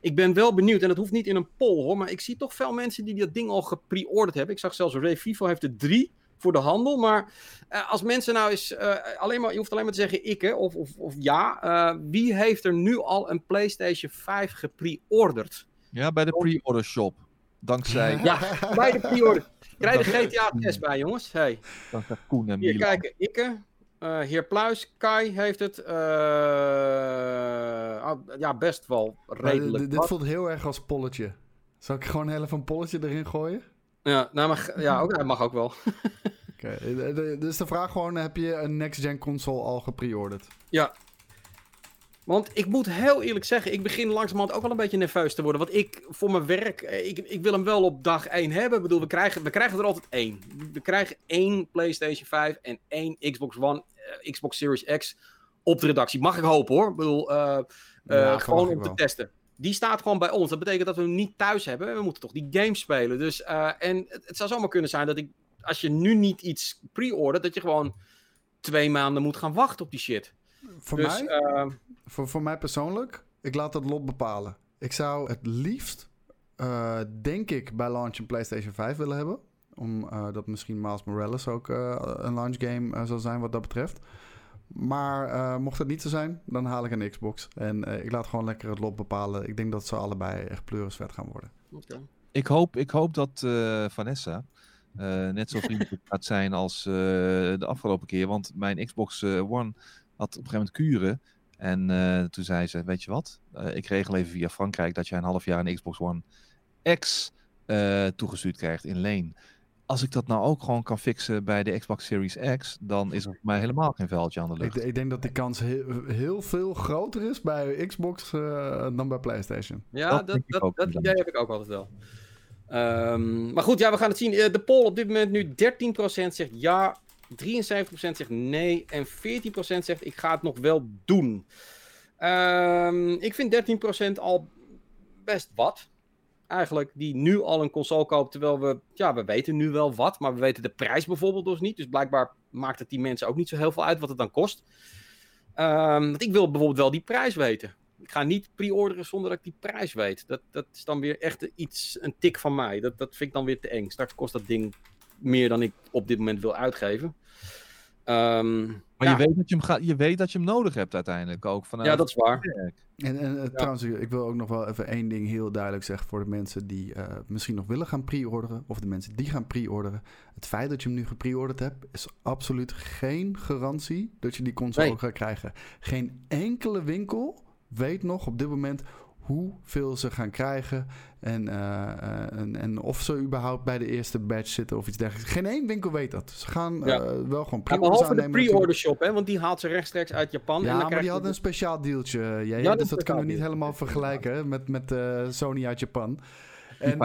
Ik ben wel benieuwd, en dat hoeft niet in een poll hoor, maar ik zie toch veel mensen die dat ding al gepre-orderd hebben. Ik zag zelfs Ray Vivo heeft er drie voor de handel. Maar uh, als mensen nou eens uh, alleen maar, je hoeft alleen maar te zeggen ik hè, of, of, of ja. Uh, wie heeft er nu al een PlayStation 5 gepre-orderd? Ja, bij de pre-order shop. Dankzij. Ja, bij de pre-order. Krijg de GTA 6 bij, jongens. Hey. Dankzij Koen en Hier kijken, Ikke. Uh, heer Pluis, Kai heeft het. Uh, ja, best wel redelijk. dit voelt heel erg als polletje. Zal ik gewoon heel even een polletje erin gooien? Ja, nou, maar, ja ook, hij mag ook wel. (laughs) Oké, okay. dus de vraag gewoon, heb je een next-gen console al gepreorderd? Ja. Want ik moet heel eerlijk zeggen, ik begin langzamerhand ook wel een beetje nerveus te worden. Want ik, voor mijn werk, eh, ik, ik wil hem wel op dag 1 hebben. Ik bedoel, we krijgen, we krijgen er altijd één. We krijgen één PlayStation 5 en één Xbox One, uh, Xbox Series X op de redactie. Mag ik hopen hoor. Ik bedoel, uh, ja, gewoon om te testen. Die staat gewoon bij ons. Dat betekent dat we hem niet thuis hebben. We moeten toch die game spelen. Dus, en het, het, zou zomaar kunnen zijn dat ik, als je nu niet iets pre-ordert, dat je gewoon twee maanden moet gaan wachten op die shit. Voor dus, mij? Uh, voor, voor mij persoonlijk, ik laat het lot bepalen. Ik zou het liefst, uh, denk ik, bij launch een PlayStation 5 willen hebben. Omdat uh, misschien Miles Morales ook een launch game zal zijn wat dat betreft. Maar mocht het niet zo zijn, dan haal ik een Xbox. En ik laat gewoon lekker het lot bepalen. Ik denk dat ze allebei echt pleurisvet gaan worden. Okay. Ik, hoop, ik hoop dat Vanessa net zo vriendelijk (laughs) gaat zijn als de afgelopen keer. Want mijn Xbox One had op een gegeven moment kuren. En uh, toen zei ze, weet je wat, uh, ik regel even via Frankrijk dat jij een half jaar een Xbox One X uh, toegestuurd krijgt in leen. Als ik dat nou ook gewoon kan fixen bij de Xbox Series X, dan is er voor mij helemaal geen veldje aan de lucht. Ik, ik denk dat die kans heel, heel, veel groter is bij Xbox dan bij PlayStation. Ja, dat, dat, dat, dat idee heb ik ook altijd wel. Um, maar goed, ja, we gaan het zien. De poll op dit moment nu 13% zegt ja, 73% zegt nee en 14% zegt ik ga het nog wel doen. Um, ik vind 13% al best wat. Eigenlijk die nu al een console koopt, terwijl we, ja, we weten nu wel wat, maar we weten de prijs bijvoorbeeld dus niet. Dus blijkbaar maakt het die mensen ook niet zo heel veel uit wat het dan kost. Um, want ik wil bijvoorbeeld wel die prijs weten. Ik ga niet pre-orderen zonder dat ik die prijs weet. Dat, dat is dan weer echt iets, een tik van mij. Dat, dat vind ik dan weer te eng. Straks kost dat ding meer dan ik op dit moment wil uitgeven. Um, maar je, weet dat je, hem ga, je weet dat je hem nodig hebt uiteindelijk ook. Vanuit ja, dat is waar. En, en uh, ja. trouwens, ik wil ook nog wel even één ding heel duidelijk zeggen voor de mensen die uh, misschien nog willen gaan pre-orderen. Of de mensen die gaan pre-orderen. Het feit dat je hem nu gepre-orderd hebt, is absoluut geen garantie dat je die console nee. ook gaat krijgen. Geen enkele winkel weet nog op dit moment hoeveel ze gaan krijgen. En, uh, en, en, of ze überhaupt bij de eerste batch zitten of iets dergelijks. Geen één winkel weet dat. Ze gaan ja. uh, wel gewoon pre-orders ja, Behalve de pre-order shop, hè, want die haalt ze rechtstreeks uit Japan. Ja, maar die hadden een speciaal dealtje. Ja, ja, dus dat kunnen we niet helemaal vergelijken met, met uh, Sony uit Japan. En,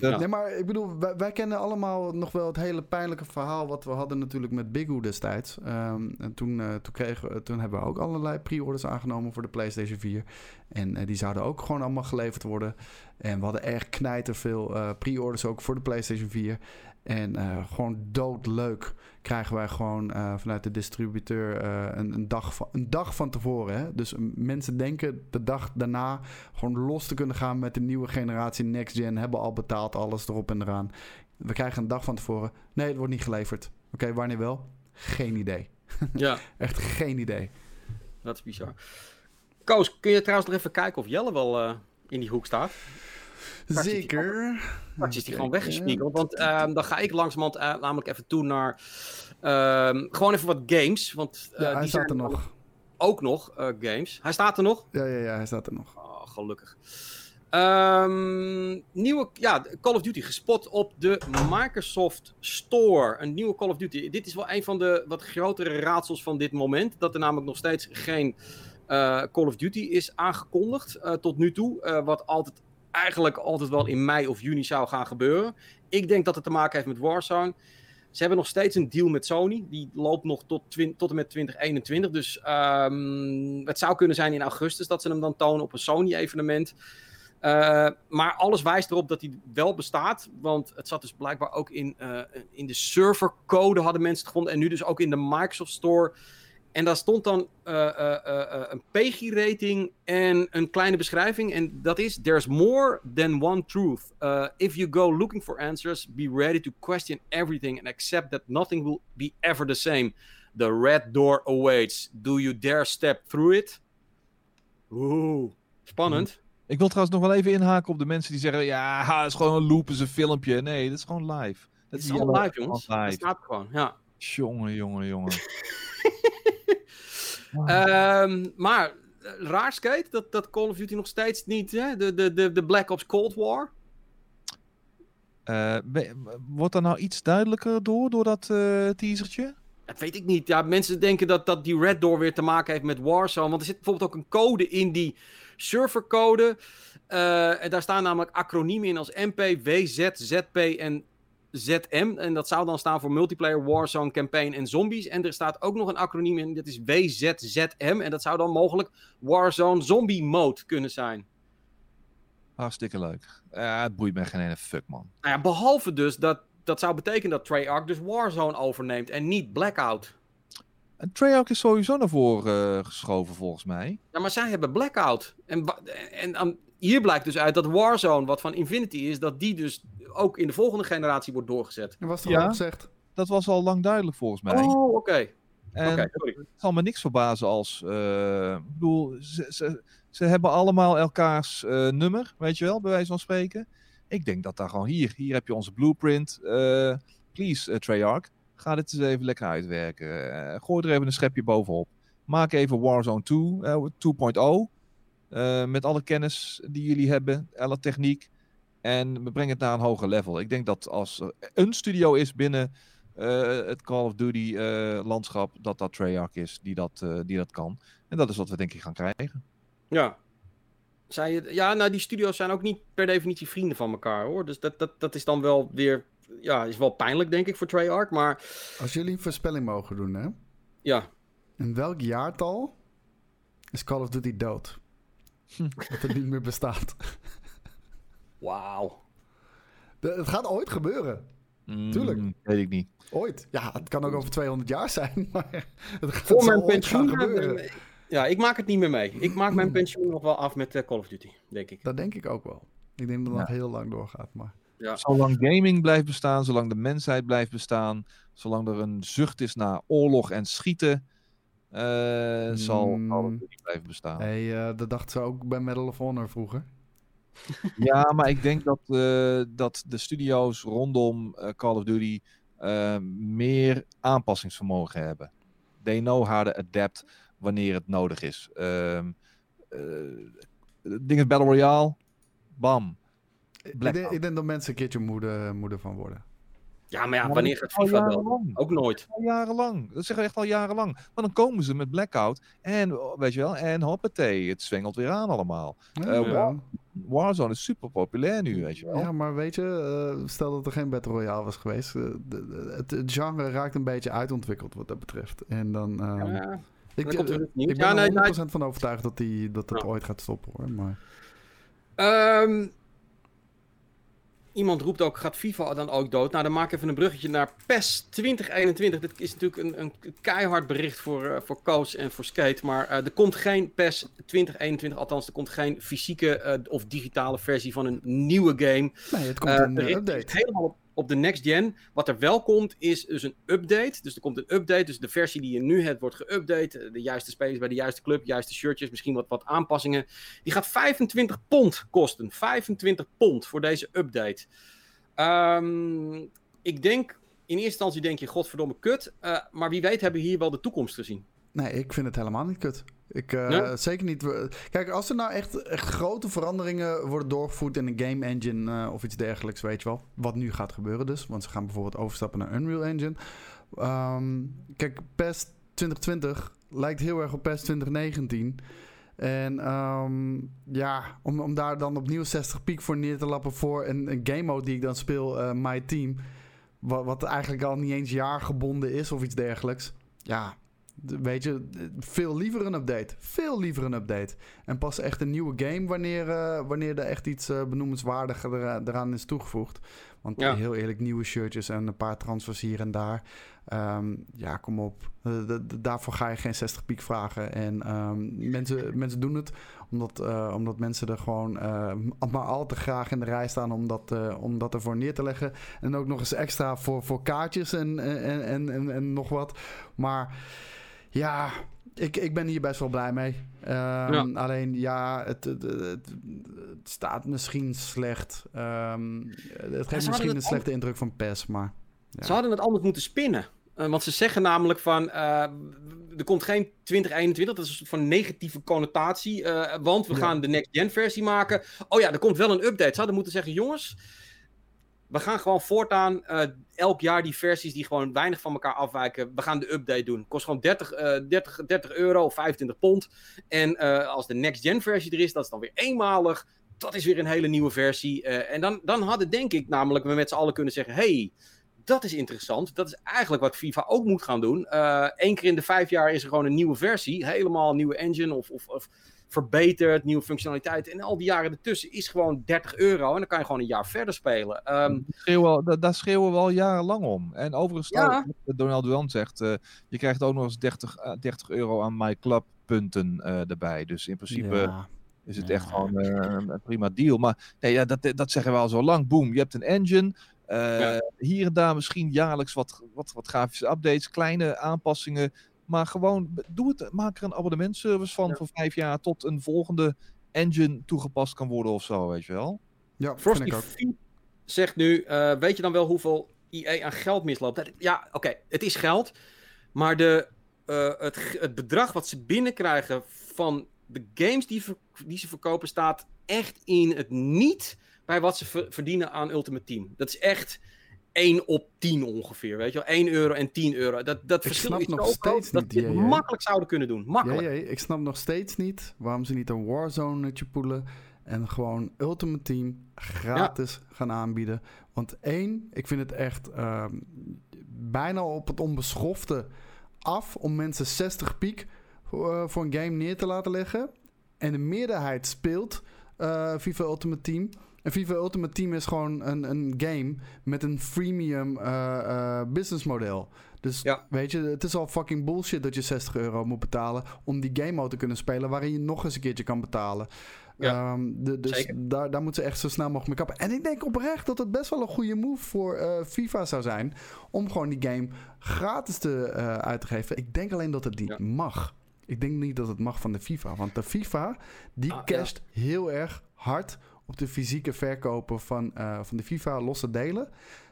ja. Nee, maar ik bedoel, wij, wij, kennen allemaal nog wel het hele pijnlijke verhaal wat we hadden natuurlijk met Bigoo destijds. Um, en toen, uh, toen, kregen, toen hebben we ook allerlei pre-orders aangenomen voor de PlayStation 4. En uh, die zouden ook gewoon allemaal geleverd worden. En we hadden echt knijterveel uh, pre-orders ook voor de PlayStation 4. En uh, gewoon doodleuk krijgen wij gewoon uh, vanuit de distributeur uh, een, een, dag van, een dag van tevoren. Hè? Dus mensen denken de dag daarna gewoon los te kunnen gaan met de nieuwe generatie Next Gen. Hebben al betaald, alles erop en eraan. We krijgen een dag van tevoren. Nee, het wordt niet geleverd. Oké, okay, wanneer wel? Geen idee. (laughs) Ja. Echt geen idee. Dat is bizar. Koos, kun je trouwens nog even kijken of Jelle wel in die hoek staat? Zeker. Is die gewoon weggespiegeld. Want um, dan ga ik langzamerhand uh, namelijk even toe naar... Um, gewoon even wat games. Want uh, ja, hij die staat er nog. Ook nog uh, games. Hij staat er nog? Ja, ja, ja, hij staat er nog. Oh, gelukkig. Um, nieuwe, ja, Call of Duty gespot op de Microsoft Store. Een nieuwe Call of Duty. Dit is wel een van de wat grotere raadsels van dit moment. Dat er namelijk nog steeds geen uh, Call of Duty is aangekondigd uh, tot nu toe. Uh, wat altijd eigenlijk altijd wel in mei of juni zou gaan gebeuren. Ik denk dat het te maken heeft met Warzone. Ze hebben nog steeds een deal met Sony. Die loopt nog tot, tot en met 2021. Dus um, het zou kunnen zijn in augustus dat ze hem dan tonen op een Sony-evenement. Uh, maar alles wijst erop dat hij wel bestaat. Want het zat dus blijkbaar ook in, uh, in de servercode hadden mensen het gevonden. En nu dus ook in de Microsoft Store. En daar stond dan uh, uh, uh, een PEGI-rating en een kleine beschrijving. En dat is: There's more than one truth. if you go looking for answers, be ready to question everything and accept that nothing will be ever the same. The red door awaits. Do you dare step through it? Oeh, spannend. Ik wil trouwens nog wel even inhaken op de mensen die zeggen: Ja, het is gewoon een loop, is een filmpje. Nee, dat is gewoon live. Dat is gewoon live, jongens. Live. Dat staat gewoon, ja. Jongen, jongen, jongen. (laughs) Um, maar eh, raar skate dat, dat Call of Duty nog steeds niet, hè? De, de, de, de Black Ops Cold War. Uh, wordt er nou iets duidelijker door, door dat uh, teasertje? Dat weet ik niet. Ja, mensen denken dat, dat die Red Door weer te maken heeft met Warzone. Want er zit bijvoorbeeld ook een code in die servercode. Uh, en daar staan namelijk acroniemen in als MP, WZ, ZP en ZM. En dat zou dan staan voor Multiplayer Warzone Campaign en Zombies. En er staat ook nog een acroniem in, dat is WZZM. En dat zou dan mogelijk Warzone Zombie Mode kunnen zijn. Hartstikke leuk. Ja, het boeit me geen ene fuck, man. Nou ja, behalve dus dat dat zou betekenen dat Treyarch dus Warzone overneemt en niet Blackout. En Treyarch is sowieso naar voren uh, geschoven, volgens mij. Ja, maar zij hebben Blackout. En, en, en hier blijkt dus uit dat Warzone, wat van Infinity is, dat die dus ook in de volgende generatie wordt doorgezet. En was toch ja, al gezegd? Dat was al lang duidelijk volgens mij. Oh, oké. En het zal me niks verbazen als. Uh, ik bedoel, ze, ze, ze, hebben allemaal elkaars uh, nummer, weet je wel, bij wijze van spreken. Ik denk dat daar gewoon hier, hier heb je onze blueprint. Uh, please, Treyarch, ga dit eens even lekker uitwerken. gooi er even een schepje bovenop. Maak even Warzone 2, 2.0. met alle kennis die jullie hebben, alle techniek. En we brengen het naar een hoger level. Ik denk dat als er een studio is binnen uh, het Call of Duty uh, landschap, dat dat Treyarch is die dat, uh, die dat kan. En dat is wat we denk ik gaan krijgen. Ja. Zij, ja, nou die studio's zijn ook niet per definitie vrienden van elkaar hoor. Dus dat, dat, dat is dan wel weer, ja, is wel pijnlijk denk ik voor Treyarch. Maar... Als jullie een voorspelling mogen doen hè. Ja. In welk jaartal is Call of Duty dood? (laughs) dat het niet meer bestaat. Wauw. Het gaat ooit gebeuren. Mm, Tuurlijk. Weet ik niet. Ooit. Ja, het kan ook over 200 jaar zijn. (laughs) Maar het gaat Voor mijn pensioen gebeuren. Ja, ik maak het niet meer mee. Ik maak mijn pensioen nog wel af met uh, Call of Duty, denk ik. Dat denk ik ook wel. Ik denk dat het nog heel lang doorgaat. Maar... Ja. Zolang gaming blijft bestaan, zolang de mensheid blijft bestaan, zolang er een zucht is naar oorlog en schieten, uh, zal Call of Duty blijven bestaan. Hey, uh, dat dachten ze ook bij Medal of Honor vroeger. (laughs) Ja, maar ik denk dat, uh, dat de studio's rondom uh, Call of Duty uh, meer aanpassingsvermogen hebben. They know how to adapt wanneer het nodig is. Ding is Battle Royale, bam. Ik denk, ik denk, dat mensen een keertje moede, moede van worden. Ja, maar ja, wanneer gaat FIFA wel? Ook nooit. Al jarenlang. Dat zeggen we echt al jarenlang. Maar dan komen ze met Blackout en, weet je wel, en hoppatee, het zwengelt weer aan allemaal. Ja, uh, ja. Warzone is super populair nu, weet je wel. Ja, maar weet je, uh, stel dat er geen Battle Royale was geweest. Uh, de, de, het, het, genre raakt een beetje uitontwikkeld wat dat betreft. En dan... Uh, ja, ik, ik ben ja, er 100% nee, van overtuigd dat, die, dat het ooit gaat stoppen hoor. Maar... Um, Iemand roept ook, gaat FIFA dan ook dood? Nou, dan maak ik even een bruggetje naar PES 2021. Dit is natuurlijk een, een keihard bericht voor, uh, voor coach en voor skate. Maar uh, er komt geen PES 2021, althans er komt geen fysieke uh, of digitale versie van een nieuwe game. Nee, het komt een update. Helemaal op de next gen. Wat er wel komt, is dus een update. Dus er komt een update. Dus de versie die je nu hebt, wordt geüpdate. De juiste spelers bij de juiste club, juiste shirtjes, misschien wat, wat aanpassingen. Die gaat 25 pond kosten. 25 pond voor deze update. Um, ik denk, in eerste instantie denk je, godverdomme kut. Uh, maar wie weet hebben we hier wel de toekomst gezien. Nee, ik vind het helemaal niet kut. Ik, uh, Zeker niet. Kijk, als er nou echt, echt, grote veranderingen worden doorgevoerd in een game engine uh, of iets dergelijks, weet je wel. Wat nu gaat gebeuren dus. Want ze gaan bijvoorbeeld overstappen naar Unreal Engine. Um, kijk, PES 2020 lijkt heel erg op PES 2019. En um, ja, om, om daar dan opnieuw 60 piek voor neer te lappen voor een, een game mode die ik dan speel, uh, My Team. Wat, wat eigenlijk al niet eens jaargebonden is of iets dergelijks. Ja, Weet je, veel liever een update. Veel liever een update. En pas echt een nieuwe game wanneer, uh, wanneer er echt iets uh, benoemenswaardiger er, eraan is toegevoegd. Want ja. heel eerlijk, nieuwe shirtjes en een paar transfers hier en daar. Um, ja, kom op. Uh, daarvoor ga je geen 60 piek vragen. En um, mensen, (laughs) mensen doen het omdat, omdat mensen er gewoon maar al te graag in de rij staan om dat, om dat ervoor neer te leggen. En ook nog eens extra voor, voor kaartjes en, en, en, en, en nog wat. Maar ja, ik, ik ben hier best wel blij mee. Um, ja. Alleen ja, het, het, het, staat misschien slecht. Um, het geeft misschien een slechte indruk van PES, maar... Ja. Ze hadden het anders moeten spinnen. Uh, want ze zeggen namelijk van, uh, er komt geen 2021, dat is een soort van negatieve connotatie. Uh, want we ja. gaan de next gen versie maken. Oh ja, er komt wel een update. Ze hadden moeten zeggen, jongens, we gaan gewoon voortaan elk jaar die versies die gewoon weinig van elkaar afwijken. We gaan de update doen. Kost gewoon 30, 30, 30 euro of 25 pond. En als de next gen versie er is, dat is dan weer eenmalig. Dat is weer een hele nieuwe versie. en dan, dan hadden denk ik namelijk we met z'n allen kunnen zeggen: hey, dat is interessant. Dat is eigenlijk wat FIFA ook moet gaan doen. Eén keer in de vijf jaar is er gewoon een nieuwe versie. Helemaal een nieuwe engine of, of, of verbeterd, nieuwe functionaliteit. En al die jaren ertussen is gewoon 30 euro. En dan kan je gewoon een jaar verder spelen. Um, schreeuwen, daar schreeuwen we al jarenlang om. En overigens, ja. Donald Duan zegt, uh, je krijgt ook nog eens 30, 30 eh, euro aan MyClub punten uh, erbij. Dus in principe... Is het echt gewoon een prima deal. Maar nee, ja, dat, dat zeggen we al zo lang. Boom, je hebt een engine. Hier en daar misschien jaarlijks wat, wat, wat grafische updates, kleine aanpassingen. Maar gewoon, doe het, maak er een abonnementservice van voor vijf jaar tot een volgende engine toegepast kan worden of zo, weet je wel. Ja, Frosty ik ook. zegt nu, uh, weet je dan wel hoeveel IE aan geld misloopt? Ja, oké, het is geld. Maar de, uh, het, het bedrag wat ze binnenkrijgen van de games die, die ze verkopen staat echt in het niet bij wat ze verdienen aan Ultimate Team. Dat is echt 1 op 10 ongeveer, weet je wel. 1 euro en 10 euro. Dat, dat ik verschil is nog steeds dat niet, makkelijk zouden kunnen doen. Makkelijk. Ja, ik snap nog steeds niet waarom ze niet een Warzone poelen en gewoon Ultimate Team gratis gaan aanbieden. Want één, ik vind het echt uh, bijna op het onbeschofte af om mensen 60 piek voor, uh, voor een game neer te laten leggen. En de meerderheid speelt uh, FIFA Ultimate Team. En FIFA Ultimate Team is gewoon een, een game met een freemium uh, uh, businessmodel. Dus ja. weet je, het is al fucking bullshit dat je 60 euro moet betalen om die game mode te kunnen spelen, waarin je nog eens een keertje kan betalen. Ja, um, de, dus daar, daar moeten ze echt zo snel mogelijk mee kappen. En ik denk oprecht dat het best wel een goede move voor uh, FIFA zou zijn. Om gewoon die game gratis te, uh, uit te geven. Ik denk alleen dat het niet ja. mag. Ik denk niet dat het mag van de FIFA. Want de FIFA, die ah, casht ja. heel erg hard op de fysieke verkopen van, uh, van de FIFA losse delen.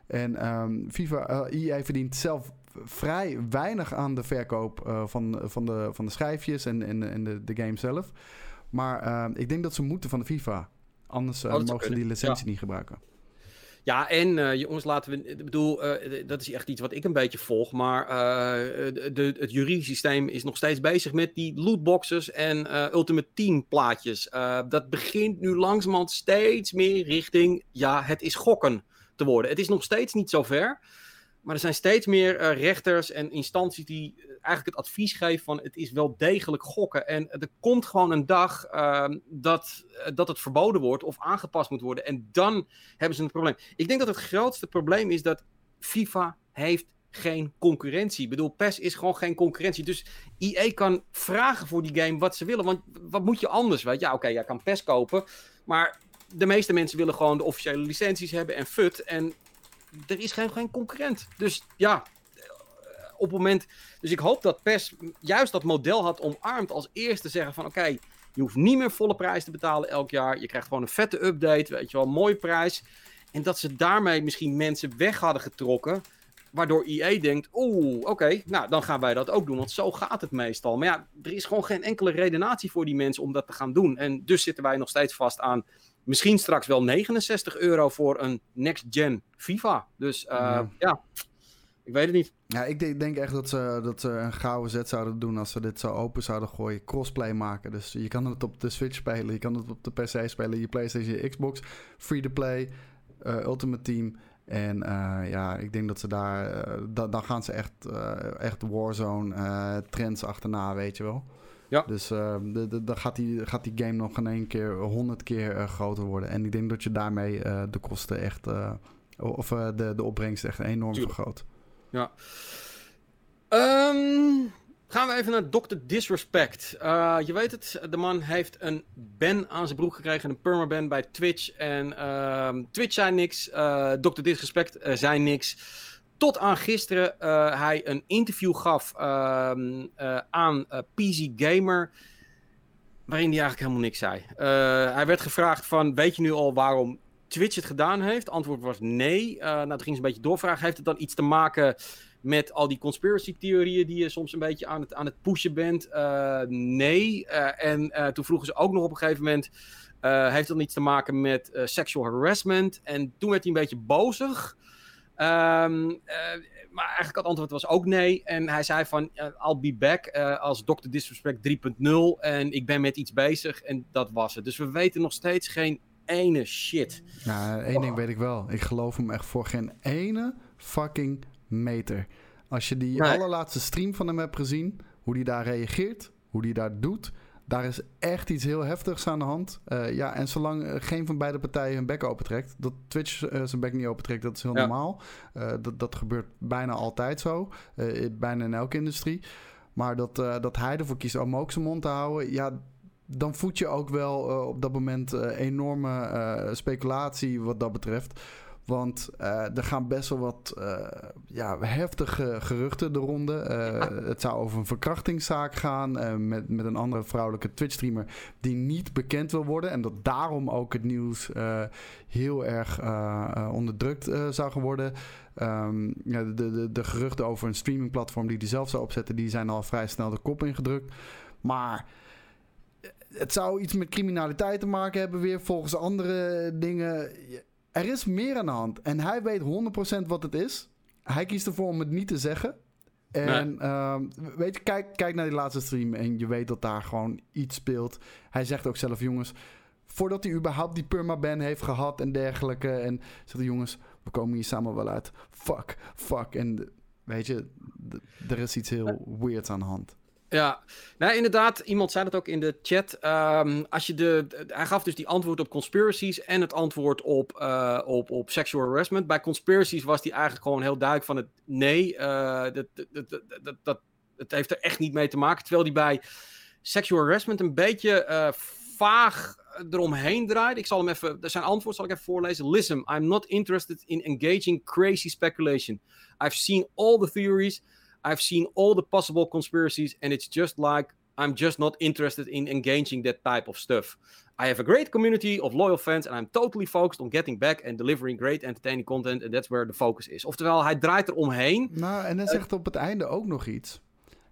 En um, FIFA, uh, EA verdient zelf vrij weinig aan de verkoop uh, van, van, de, van de schijfjes en, en, en de, de game zelf. Maar ik denk dat ze moeten van de FIFA. Anders oh, mogen ze die licentie ja. niet gebruiken. Ja, en uh, jongens, laten we. Ik bedoel, uh, dat is echt iets wat ik een beetje volg. Maar uh, de, het juridisch systeem is nog steeds bezig met die lootboxes en Ultimate Team plaatjes. dat begint nu langzamerhand steeds meer richting. Ja, het is gokken te worden. Het is nog steeds niet zover. Maar er zijn steeds meer rechters en instanties die eigenlijk het advies geven van het is wel degelijk gokken. En er komt gewoon een dag uh, dat, dat het verboden wordt of aangepast moet worden. En dan hebben ze een probleem. Ik denk dat het grootste probleem is dat FIFA heeft geen concurrentie. Ik bedoel, PES is gewoon geen concurrentie. Dus EA kan vragen voor die game wat ze willen. Want wat moet je anders? Weet? Ja, oké, okay, jij kan PES kopen. Maar de meeste mensen willen gewoon de officiële licenties hebben en FUT. En er is geen, geen concurrent. Dus ja, op het moment. Dus ik hoop dat PES juist dat model had omarmd als eerste zeggen van oké, je hoeft niet meer volle prijs te betalen elk jaar. Je krijgt gewoon een vette update, weet je wel, mooie prijs. En dat ze daarmee misschien mensen weg hadden getrokken. Waardoor EA denkt, oeh, oké, nou dan gaan wij dat ook doen. Want zo gaat het meestal. Maar ja, er is gewoon geen enkele redenatie voor die mensen om dat te gaan doen. En dus zitten wij nog steeds vast aan misschien straks wel 69 euro voor een next-gen FIFA. Dus uh, ja. ja. Ik weet het niet. Ja, ik denk echt dat ze, dat ze een gouden zet zouden doen als ze dit zo open zouden gooien. Crossplay maken. Dus je kan het op de Switch spelen, je kan het op de PC spelen, je PlayStation, je Xbox. Free to play, uh, Ultimate Team. En uh, ja, ik denk dat ze daar. Da dan gaan ze echt, echt Warzone trends achterna, weet je wel. Ja. Dus dan gaat die, gaat die game nog in één keer honderd keer groter worden. En ik denk dat je daarmee de kosten echt. of de, de opbrengst echt enorm Tuurlijk. vergroot. Ja. Um, gaan we even naar Dr. Disrespect. Je weet het, de man heeft een ban aan zijn broek gekregen, een permaban bij Twitch. En uh, Twitch zei niks, Dr. Disrespect zei niks. Tot aan gisteren hij een interview gaf ehm, aan PC Gamer waarin hij eigenlijk helemaal niks zei. hij werd gevraagd van, weet je nu al waarom Twitch het gedaan heeft? Antwoord was nee. Uh, nou, toen ging ze een beetje doorvragen. Heeft het dan iets te maken met al die conspiracy theorieën die je soms een beetje aan het, aan het pushen bent? nee. en toen vroegen ze ook nog op een gegeven moment, heeft dat iets te maken met sexual harassment? En toen werd hij een beetje bozig. Um, maar eigenlijk het antwoord was ook nee. En hij zei van, uh, I'll be back uh, als Dr. Disrespect 3.0 en ik ben met iets bezig en dat was het. Dus we weten nog steeds geen ene shit. Nou, één ding weet ik wel. Ik geloof hem echt voor geen ene fucking meter. Als je die allerlaatste stream van hem hebt gezien, hoe die daar reageert, hoe die daar doet... Daar is echt iets heel heftigs aan de hand. Uh, ja, en zolang uh, geen van beide partijen hun bek opentrekt, dat Twitch uh, zijn bek niet opentrekt, dat is heel ja. normaal. dat, dat gebeurt bijna altijd zo, bijna in elke industrie. Maar dat, dat hij ervoor kiest om ook zijn mond te houden, ja, dan voed je ook wel op dat moment enorme speculatie wat dat betreft. Want uh, er gaan best wel wat uh, ja, heftige geruchten de ronde. Uh, het zou over een verkrachtingszaak gaan met, met een andere vrouwelijke Twitch-streamer die niet bekend wil worden. En dat daarom ook het nieuws heel erg onderdrukt zou worden. Um, ja, de, de, de geruchten over een streamingplatform die hij zelf zou opzetten, die zijn al vrij snel de kop ingedrukt. Maar het zou iets met criminaliteit te maken hebben weer volgens andere dingen er is meer aan de hand. En hij weet 100% wat het is. Hij kiest ervoor om het niet te zeggen. En ehm, weet je, kijk, kijk naar die laatste stream en je weet dat daar gewoon iets speelt. Hij zegt ook zelf, jongens, voordat hij überhaupt die permaban heeft gehad en dergelijke. En zegt hij, jongens, we komen hier samen wel uit. Fuck, fuck. En weet je, er is iets heel weirds aan de hand. Ja, nou, inderdaad, iemand zei dat ook in de chat. Um, als je de, hij gaf dus die antwoord op conspiracies en het antwoord op, uh, op, op sexual harassment. Bij conspiracies was die eigenlijk gewoon heel duidelijk van het nee, uh, dat, dat, dat, dat, het heeft er echt niet mee te maken. Terwijl die bij sexual harassment een beetje uh, vaag eromheen draait. Ik zal hem even, zijn antwoord zal ik even voorlezen. Listen, I'm not interested in engaging crazy speculation. I've seen all the theories. I've seen all the possible conspiracies, and it's just like I'm just not interested in engaging that type of stuff. I have a great community of loyal fans, and I'm totally focused on getting back and delivering great entertaining content, and that's where the focus is. Oftewel, hij draait er omheen. Nou, en hij zegt op het einde ook nog iets.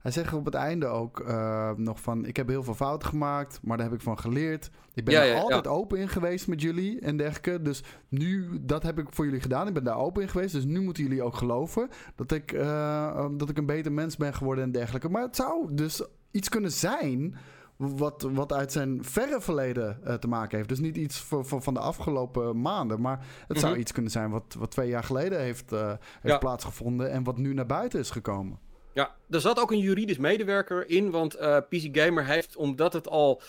Hij zegt op het einde ook uh, nog van... ik heb heel veel fouten gemaakt, maar daar heb ik van geleerd. Ik ben ja, er altijd open in geweest met jullie en dergelijke. Dus nu, dat heb ik voor jullie gedaan. Ik ben daar open in geweest. Dus nu moeten jullie ook geloven dat ik, uh, dat ik een beter mens ben geworden en dergelijke. Maar het zou dus iets kunnen zijn... Wat, wat uit zijn verre verleden uh, te maken heeft. Dus niet iets voor, voor, van de afgelopen maanden. Maar het mm -hmm. zou iets kunnen zijn wat, wat twee jaar geleden heeft, heeft plaatsgevonden. En wat nu naar buiten is gekomen. Ja, er zat ook een juridisch medewerker in, want uh, PC Gamer heeft, omdat het al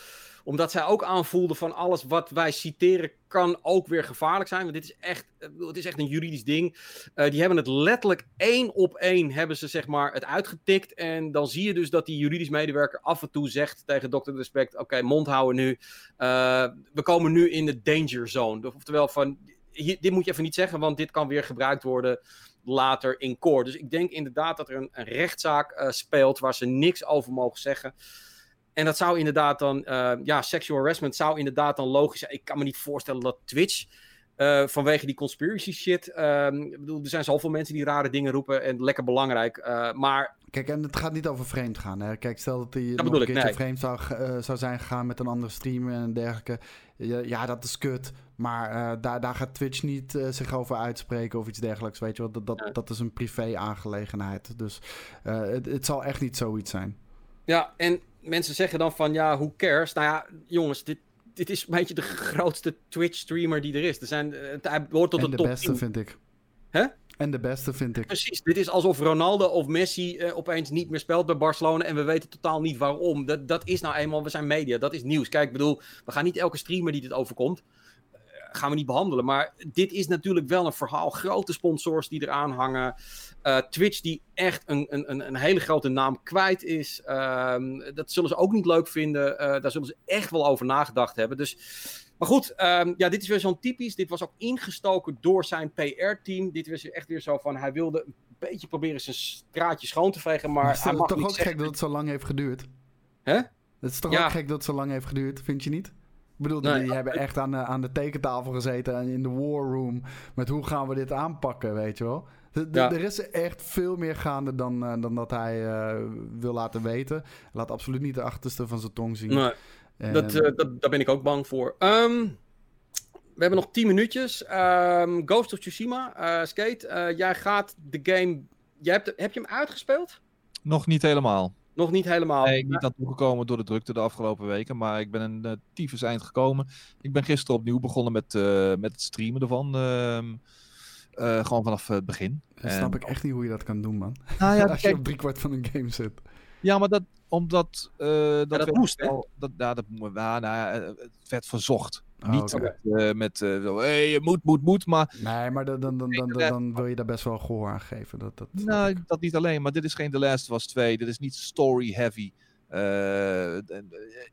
omdat zij ook aanvoelden van alles wat wij citeren kan ook weer gevaarlijk zijn. Want dit is echt, het is echt een juridisch ding. Uh, die hebben het letterlijk één op één hebben ze zeg maar het uitgetikt. En dan zie je dus dat die juridisch medewerker af en toe zegt tegen Dr. Respect... Oké, mond houden nu. We komen nu in de danger zone. Oftewel van, dit moet je even niet zeggen, want dit kan weer gebruikt worden later in koor. Dus ik denk inderdaad dat er een, een rechtszaak uh, speelt waar ze niks over mogen zeggen. En dat zou inderdaad dan, uh, ja, sexual harassment zou inderdaad dan logisch zijn. Ik kan me niet voorstellen dat Twitch uh, vanwege die conspiracy shit. Um, ik bedoel, er zijn zoveel mensen die rare dingen roepen en lekker belangrijk. Uh, maar. Kijk, en het gaat niet over vreemd gaan. Hè? Kijk, stel dat hij nog een keertje nee. vreemd zou, uh, zou zijn gegaan met een andere streamer en dergelijke. Ja, ja dat is kut. Maar daar, daar gaat Twitch niet zich over uitspreken of iets dergelijks. Weet je wel, dat, dat, ja. dat is een privé-aangelegenheid. Dus het, het zal echt niet zoiets zijn. Ja, en mensen zeggen dan van ja, hoe cares? Nou ja, jongens, dit, dit is een beetje de grootste Twitch-streamer die er is. Er zijn, het, hij hoort tot en de, de top beste, 10. vind ik. Hè? En de beste, vind ik. Precies. Dit is alsof Ronaldo of Messi uh, opeens niet meer speelt bij Barcelona. En we weten totaal niet waarom. Dat, dat is nou eenmaal, we zijn media. Dat is nieuws. Kijk, ik bedoel, we gaan niet elke streamer die dit overkomt. Gaan we niet behandelen. Maar dit is natuurlijk wel een verhaal. Grote sponsors die eraan hangen. Uh, Twitch die echt een, een, een hele grote naam kwijt is. Uh, dat zullen ze ook niet leuk vinden. Uh, daar zullen ze echt wel over nagedacht hebben. Dus, maar goed, um, ja, dit is weer zo'n typisch. Dit was ook ingestoken door zijn PR-team. Dit was echt weer zo van, hij wilde een beetje proberen zijn straatje schoon te vegen. Maar het is hij mag toch niet ook zeggen... gek dat het zo lang heeft geduurd? Hè? Het is toch Ja. ook gek dat het zo lang heeft geduurd, vind je niet? Ik bedoel, Nee, die ja, hebben echt aan de, aan de tekentafel gezeten en in de war room met hoe gaan we dit aanpakken, weet je wel? Er is echt veel meer gaande dan, dan dat hij wil laten weten. Laat absoluut niet de achterste van zijn tong zien. Nee, dat, dat, daar ben ik ook bang voor. Um, we hebben nog 10 minuutjes. Um, Ghost of Tsushima, uh, Skate. Uh, jij gaat de game. Jij hebt, heb je hem uitgespeeld? Nog niet helemaal. Nog niet helemaal. Nee, niet aan toegekomen door de drukte de afgelopen weken. Maar ik ben een uh, tyfus eind gekomen. Ik ben gisteren opnieuw begonnen met, met het streamen ervan. Ehm, gewoon vanaf het begin. Snap ik echt niet hoe je dat kan doen, man. Nou ja, (laughs) Als je op driekwart van een game zit. Ja, maar dat, omdat... dat, ja, dat moest, hè? Dat, ja, dat, nou, nou, het werd verzocht. Oh, niet okay. met, uh, met uh, hey, je moet, moet, moet, maar... Nee, maar dan, dan, dan, dan, dan wil je daar best wel gehoor aan geven. Dat, dat, nou, dat niet alleen, maar dit is geen The Last of Us 2. Dit is niet story heavy. Uh,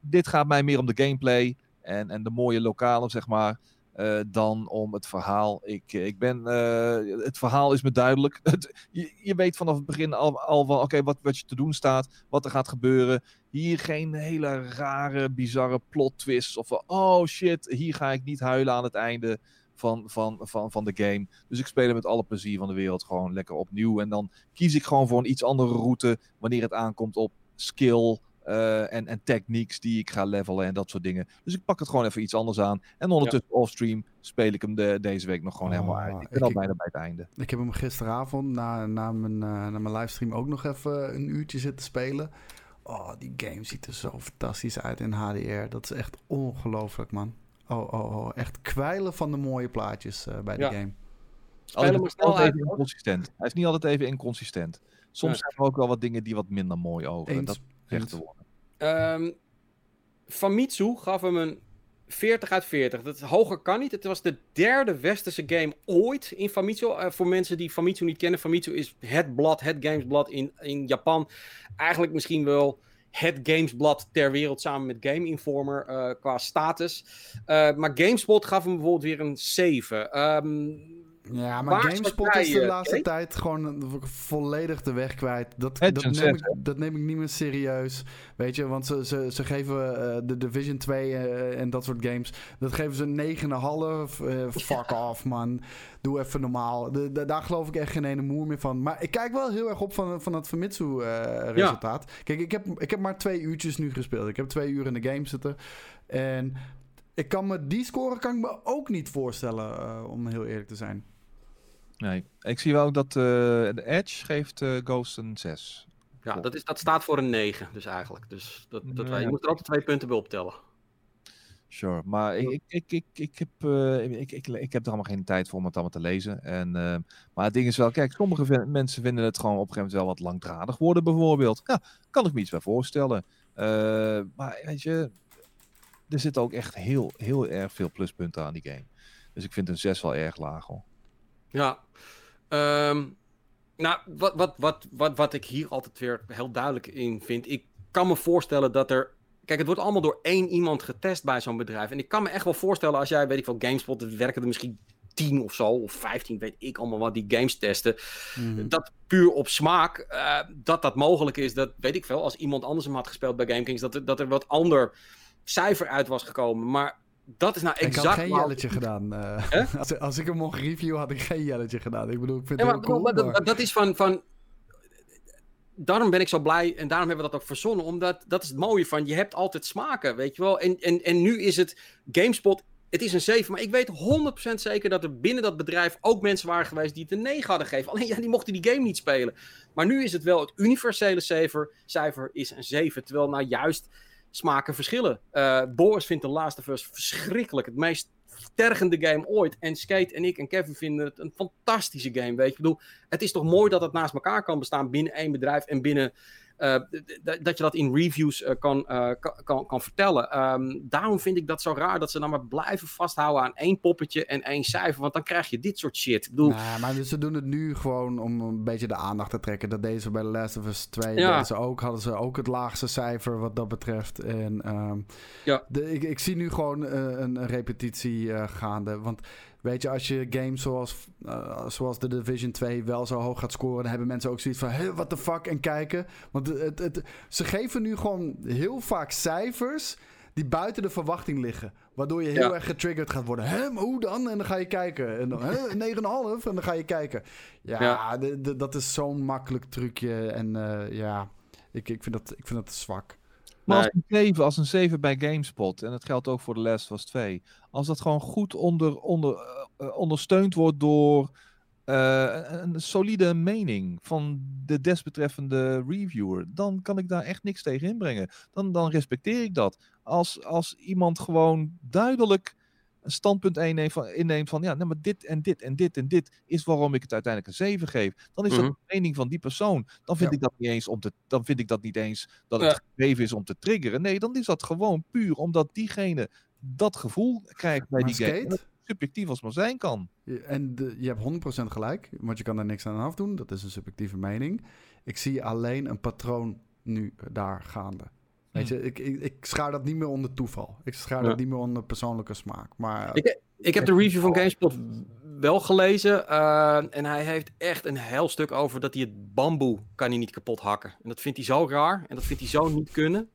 dit gaat mij meer om de gameplay en, en de mooie lokalen, zeg maar. Uh, dan om het verhaal. Ik, ik ben, uh, het verhaal is me duidelijk. (laughs) Het, je, je, weet vanaf het begin al, al van oké, wat, wat je te doen staat, wat er gaat gebeuren. Hier geen hele rare, bizarre plot twists. Of oh shit, hier ga ik niet huilen aan het einde van, van, van, van de game. Dus ik speel met alle plezier van de wereld gewoon lekker opnieuw. En dan kies ik gewoon voor een iets andere route wanneer het aankomt op skill. Uh, en, en techniques die ik ga levelen en dat soort dingen. Dus ik pak het gewoon even iets anders aan. En ondertussen ja. offstream speel ik hem de, deze week nog gewoon helemaal uit. Ik ben ik, al bijna bij het einde. Ik heb hem gisteravond na, na, mijn, uh, na mijn livestream ook nog even een uurtje zitten spelen. Oh, die game ziet er zo fantastisch uit in HDR. Dat is echt ongelooflijk, man. Oh, oh, oh. Echt kwijlen van de mooie plaatjes uh, bij de ja. game. Spelen maar snel even inconsistent. Hij is niet altijd even inconsistent. Soms zijn er ook wel wat dingen die wat minder mooi ogen. Eens, dat echt te worden. Um, Famitsu gaf hem een 40 uit 40. Dat hoger kan niet. Het was de derde westerse game ooit in Famitsu. Uh, voor mensen die Famitsu niet kennen. Famitsu is het blad, het gamesblad in, in Japan. Eigenlijk misschien wel het gamesblad ter wereld samen met Game Informer uh, qua status. Uh, maar GameSpot gaf hem bijvoorbeeld weer een 7. Um, ja, maar GameSpot is de laatste tijd gewoon volledig de weg kwijt. Dat, dat, neem ik, dat neem ik niet meer serieus. Weet je, want ze, ze, ze geven uh, de Division 2 uh, en dat soort games. Dat geven ze 9,5. Uh, fuck off, man. Doe even normaal. De, de, daar geloof ik echt geen ene moer meer van. Maar ik kijk wel heel erg op van, van het Famitsu-resultaat. Ja. Kijk, ik heb, ik heb maar twee uurtjes nu gespeeld. Ik heb twee uur in de game zitten. En ik kan me die score kan ik me ook niet voorstellen, om heel eerlijk te zijn. Nee, ik zie wel dat uh, de Edge geeft uh, Ghost een 6. Ja, dat, is, dat staat voor een 9 dus eigenlijk. Dus dat, dat wij, je moet er altijd twee punten bij optellen. Sure, maar ik, ik, ik, ik, heb, uh, ik, ik, ik heb er allemaal geen tijd voor om het allemaal te lezen. En, maar het ding is wel, kijk, sommige mensen vinden het gewoon op een gegeven moment wel wat langdradig worden bijvoorbeeld. Ja, kan ik me iets bij voorstellen. Maar weet je, er zitten ook echt heel, heel erg veel pluspunten aan die game. Dus ik vind een 6 wel erg laag hoor. Ja. Um, nou, wat, wat, wat, wat, wat ik hier altijd weer heel duidelijk in vind. Ik kan me voorstellen dat er. Kijk, het wordt allemaal door één iemand getest bij zo'n bedrijf. En ik kan me echt wel voorstellen als jij, weet ik van GameSpot, er werken er misschien 10 of zo, of 15, weet ik allemaal wat, die games testen. Mm-hmm. Dat puur op smaak, uh, dat dat mogelijk is, dat weet ik veel. Als iemand anders hem had gespeeld bij GameKings, dat er, dat er wat ander cijfer uit was gekomen. Maar dat is nou exact... Ik had geen jelletje gedaan. Uh, (laughs) als, als, ik hem mocht review, had ik geen jelletje gedaan. Ik bedoel, ik vind ja, het maar, cool, maar, maar... Dat, dat, is van, van... Daarom ben ik zo blij en daarom hebben we dat ook verzonnen. Omdat dat is het mooie van, je hebt altijd smaken, weet je wel. En, en, en nu is het GameSpot het is een 7, maar ik weet 100% zeker dat er binnen dat bedrijf ook mensen waren geweest die het een 9 hadden gegeven. Alleen ja, die mochten die game niet spelen. Maar nu is het wel het universele cijfer, cijfer is een 7. Terwijl nou juist smaken verschillen. Uh, Boris vindt The Last of Us verschrikkelijk. Het meest tergende game ooit. En Skate en ik en Kevin vinden het een fantastische game. Weet je, ik bedoel, het is toch mooi dat het naast elkaar kan bestaan binnen één bedrijf en binnen dat je dat in reviews uh, kan, uh, kan, kan vertellen. Um, daarom vind ik dat zo raar dat ze dan maar blijven vasthouden aan één poppetje en één cijfer. Want dan krijg je dit soort shit. Ik bedoel... Nou, maar ze doen het nu gewoon om een beetje de aandacht te trekken. Dat deze bij The Last of Us 2 ja. ze ook, hadden ze ook het laagste cijfer wat dat betreft. En um, ja. de, ik, ik, zie nu gewoon een repetitie gaande. Want Weet je, als je games zoals, uh, zoals The Division 2 wel zo hoog gaat scoren, dan hebben mensen ook zoiets van: hey, what the fuck? En kijken. Want het, het, ze geven nu gewoon heel vaak cijfers die buiten de verwachting liggen. Waardoor je heel erg getriggerd gaat worden. Hè, maar hoe dan? En dan ga je kijken. En dan, 9,5 en dan ga je kijken. Ja, dat is zo'n makkelijk trucje. En uh, ja, ik, ik, vind dat, ik vind dat zwak. Maar als een 7, als een 7 bij GameSpot, en dat geldt ook voor de Last of Us 2, als dat gewoon goed onder, onder, uh, ondersteund wordt door uh, een solide mening van de desbetreffende reviewer, dan kan ik daar echt niks tegen inbrengen. Dan, dan respecteer ik dat. Als, als iemand gewoon duidelijk een standpunt inneemt van, inneemt van ja, nou, maar dit en dit en dit en dit is waarom ik het uiteindelijk een 7 geef. Dan is dat mhm. de mening van die persoon. Dan vind, ik dat niet eens om te, dan vind ik dat niet eens dat het gegeven is om te triggeren. Nee, dan is dat gewoon puur omdat diegene dat gevoel krijgt bij die game subjectief als maar zijn kan. En de, je hebt 100% gelijk, want je kan daar niks aan afdoen. Dat is een subjectieve mening. Ik zie alleen een patroon nu daar gaande. Weet hm. je, ik, ik, ik schaar dat niet meer onder toeval. Ik schaar dat niet meer onder persoonlijke smaak. Maar, ik, ik heb de review van GameSpot wel gelezen. Uh, en hij heeft echt een heel stuk over dat hij het bamboe kan hij niet kapot hakken. En dat vindt hij zo raar. En dat vindt hij zo niet kunnen.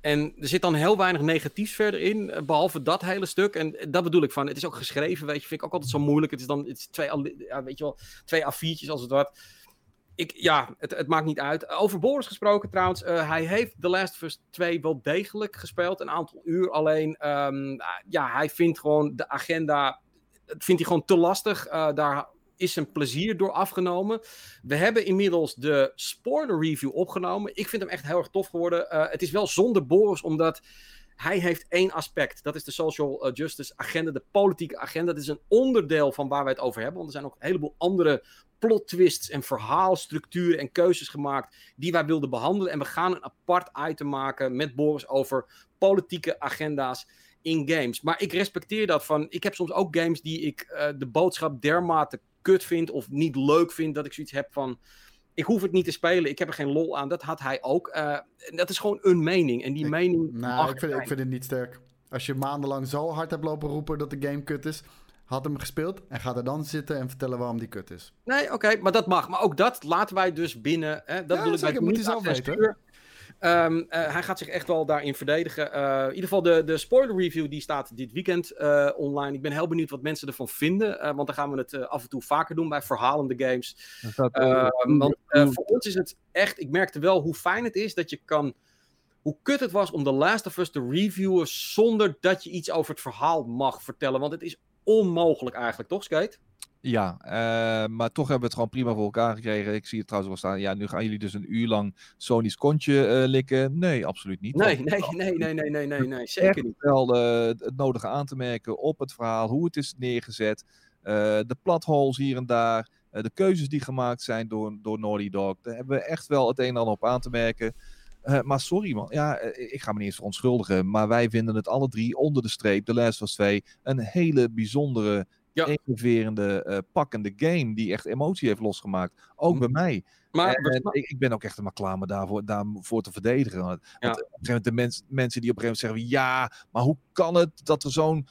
En er zit dan heel weinig negatiefs verder in, eh, behalve dat hele stuk. En dat bedoel ik van, het is ook geschreven, weet je, vind ik ook altijd zo moeilijk. Het is dan het is twee, ja, weet je wel, twee A4'tjes als het wat. Ik, ja, het, het maakt niet uit. Over Boris gesproken trouwens, uh, hij heeft The Last of Us 2 wel degelijk gespeeld, een aantal uur. Alleen, um, ja, hij vindt gewoon de agenda, dat vindt hij gewoon te lastig. Uh, daar is een plezier door afgenomen. We hebben inmiddels de spoiler review opgenomen. Ik vind hem echt heel erg tof geworden. Uh, het is wel zonder Boris, omdat hij heeft één aspect. Dat is de social eh, justice agenda, de politieke agenda. Dat is een onderdeel van waar wij het over hebben. Want er zijn ook een heleboel andere plot twists en verhaalstructuren en keuzes gemaakt die wij wilden behandelen. En we gaan een apart item maken met Boris over politieke agenda's in games. Maar ik respecteer dat van. Ik heb soms ook games die ik uh, de boodschap dermate kut vind of niet leuk vind, dat ik zoiets heb van. Ik hoef het niet te spelen, ik heb er geen lol aan. Dat had hij ook. Uh, dat is gewoon een mening. En die mening. Nou, ik vind, ik vind het niet sterk. Als je maandenlang zo hard hebt lopen roepen dat de game kut is, had hem gespeeld en gaat er dan zitten en vertellen waarom die kut is. Nee, oké, maar dat mag. Maar ook dat laten wij dus binnen. Hè, dat ja, bedoel ik bij moet hij zelf weten. Um, uh, hij gaat zich echt wel daarin verdedigen. Uh, in ieder geval, de, de spoiler review die staat dit weekend uh, online. Ik ben heel benieuwd wat mensen ervan vinden. want dan gaan we het af en toe vaker doen bij verhalende games. Ehm, want voor ons is het echt... Ik merkte wel hoe fijn het is dat je kan... Hoe kut het was om The Last of Us te reviewen zonder dat je iets over het verhaal mag vertellen. Want het is onmogelijk eigenlijk, toch Skate? Ja, uh, maar toch hebben we het gewoon prima voor elkaar gekregen. Ik zie het trouwens wel staan. Ja, nu gaan jullie dus een uur lang Sony's kontje uh, likken. Nee, absoluut niet. Nee, nee, nee, nee, nee, nee, nee, nee, zeker niet. Wel uh, het nodige aan te merken op het verhaal, hoe het is neergezet, de platholes hier en daar, de keuzes die gemaakt zijn door, door Naughty Dog. Daar hebben we echt wel het een en ander op aan te merken. Maar sorry man, ja, ik ga me niet eens verontschuldigen. Maar wij vinden het alle drie onder de streep, The Last of Us 2, een hele bijzondere ja. uh, pakkende game die echt emotie heeft losgemaakt. Ook bij mij. Maar, en, ik, ik, ben ook echt maar klaar me daarvoor, daarvoor te verdedigen. Want, ja. op een gegeven moment de mens, mensen die op een gegeven moment zeggen: ja, maar hoe kan het dat er zo'n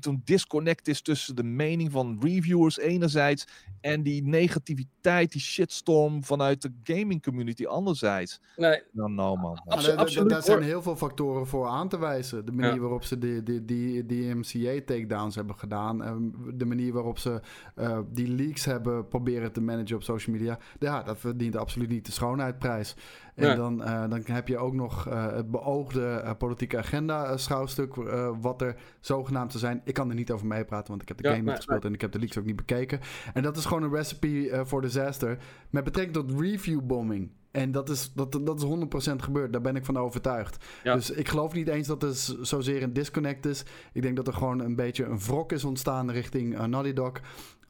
een disconnect is tussen de mening van reviewers enerzijds en die negativiteit, die shitstorm vanuit de gaming community anderzijds. Nee. Nou, nou man. absoluut. Daar zijn heel veel factoren voor aan te wijzen. De manier waarop ze die, die, die, die MCA-takedowns hebben gedaan. Ehm, de manier waarop ze uh, die leaks hebben proberen te managen op social media. Ja, dat verdient absoluut niet de schoonheidprijs. En dan, uh, dan heb je ook nog uh, het beoogde uh, politieke agenda schouwstuk, wat er zogenaamd te zijn. Ik kan er niet over meepraten, want ik heb de game niet gespeeld en ik heb de leaks ook niet bekeken. En dat is gewoon een recipe voor disaster met betrekking tot review bombing. En dat is, dat, dat is 100% gebeurd. Daar ben ik van overtuigd. Dus ik geloof niet eens dat er zozeer een disconnect is. Ik denk dat er gewoon een beetje een wrok is ontstaan richting uh, Naughty Dog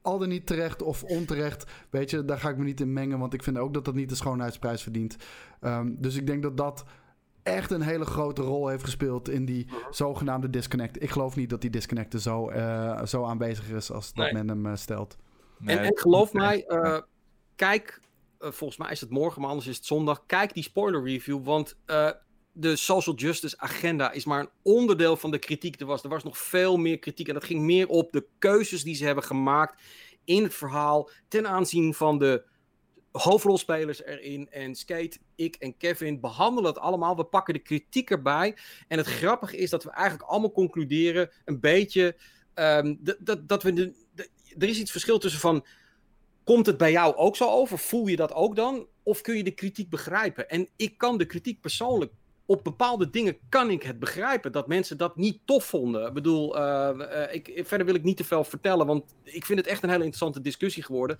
al dan niet terecht of onterecht. Weet je, daar ga ik me niet in mengen. Want ik vind ook dat dat niet de schoonheidsprijs verdient. Um, dus ik denk dat dat echt een hele grote rol heeft gespeeld in die zogenaamde disconnect. Ik geloof niet dat die disconnect er zo, uh, zo aanwezig is als dat men hem uh, stelt. Nee. En, en, geloof mij, uh, kijk, volgens mij is het morgen, maar anders is het zondag. Kijk die spoiler review, want de social justice agenda is maar een onderdeel van de kritiek. Er was, er was nog veel meer kritiek en dat ging meer op de keuzes die ze hebben gemaakt in het verhaal ten aanzien van de hoofdrolspelers erin. En Skate, ik en Kevin behandelen het allemaal. We pakken de kritiek erbij. En het grappige is dat we eigenlijk allemaal concluderen een beetje ehm, dat, dat we. De, er is iets verschil tussen van. Komt het bij jou ook zo over? Voel je dat ook dan? Of kun je de kritiek begrijpen? En ik kan de kritiek persoonlijk op bepaalde dingen kan ik het begrijpen dat mensen dat niet tof vonden. Ik bedoel, uh, ik, verder wil ik niet te veel vertellen, want ik vind het echt een hele interessante discussie geworden.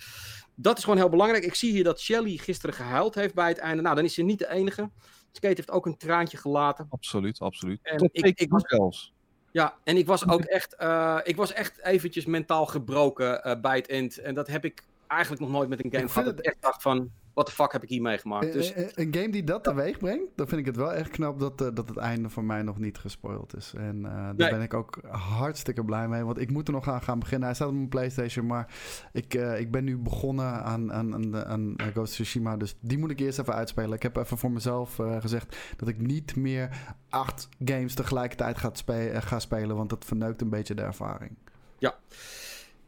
Dat is gewoon heel belangrijk. Ik zie hier dat Shelly gisteren gehuild heeft bij het einde. Nou, dan is ze niet de enige. Skate heeft ook een traantje gelaten. Absoluut, absoluut. En ik, ik, was, zelfs. Ja, en ik was ook echt, uh, ik was echt eventjes mentaal gebroken bij het eind. En dat heb ik eigenlijk nog nooit met een game gehad. Dat ik echt dacht van, wat de fuck heb ik hier meegemaakt? Dus... Een, een, game die dat teweeg brengt, dan vind ik het wel echt knap dat, dat het einde voor mij nog niet gespoild is. En uh, daar ben ik ook hartstikke blij mee, want ik moet er nog aan gaan beginnen. Hij staat op mijn PlayStation, maar ik, uh, ik ben nu begonnen aan, aan, aan, aan Ghost of Tsushima, dus die moet ik eerst even uitspelen. Ik heb even voor mezelf gezegd dat ik niet meer acht games tegelijkertijd ga, spe ga spelen, want dat verneukt een beetje de ervaring. Ja.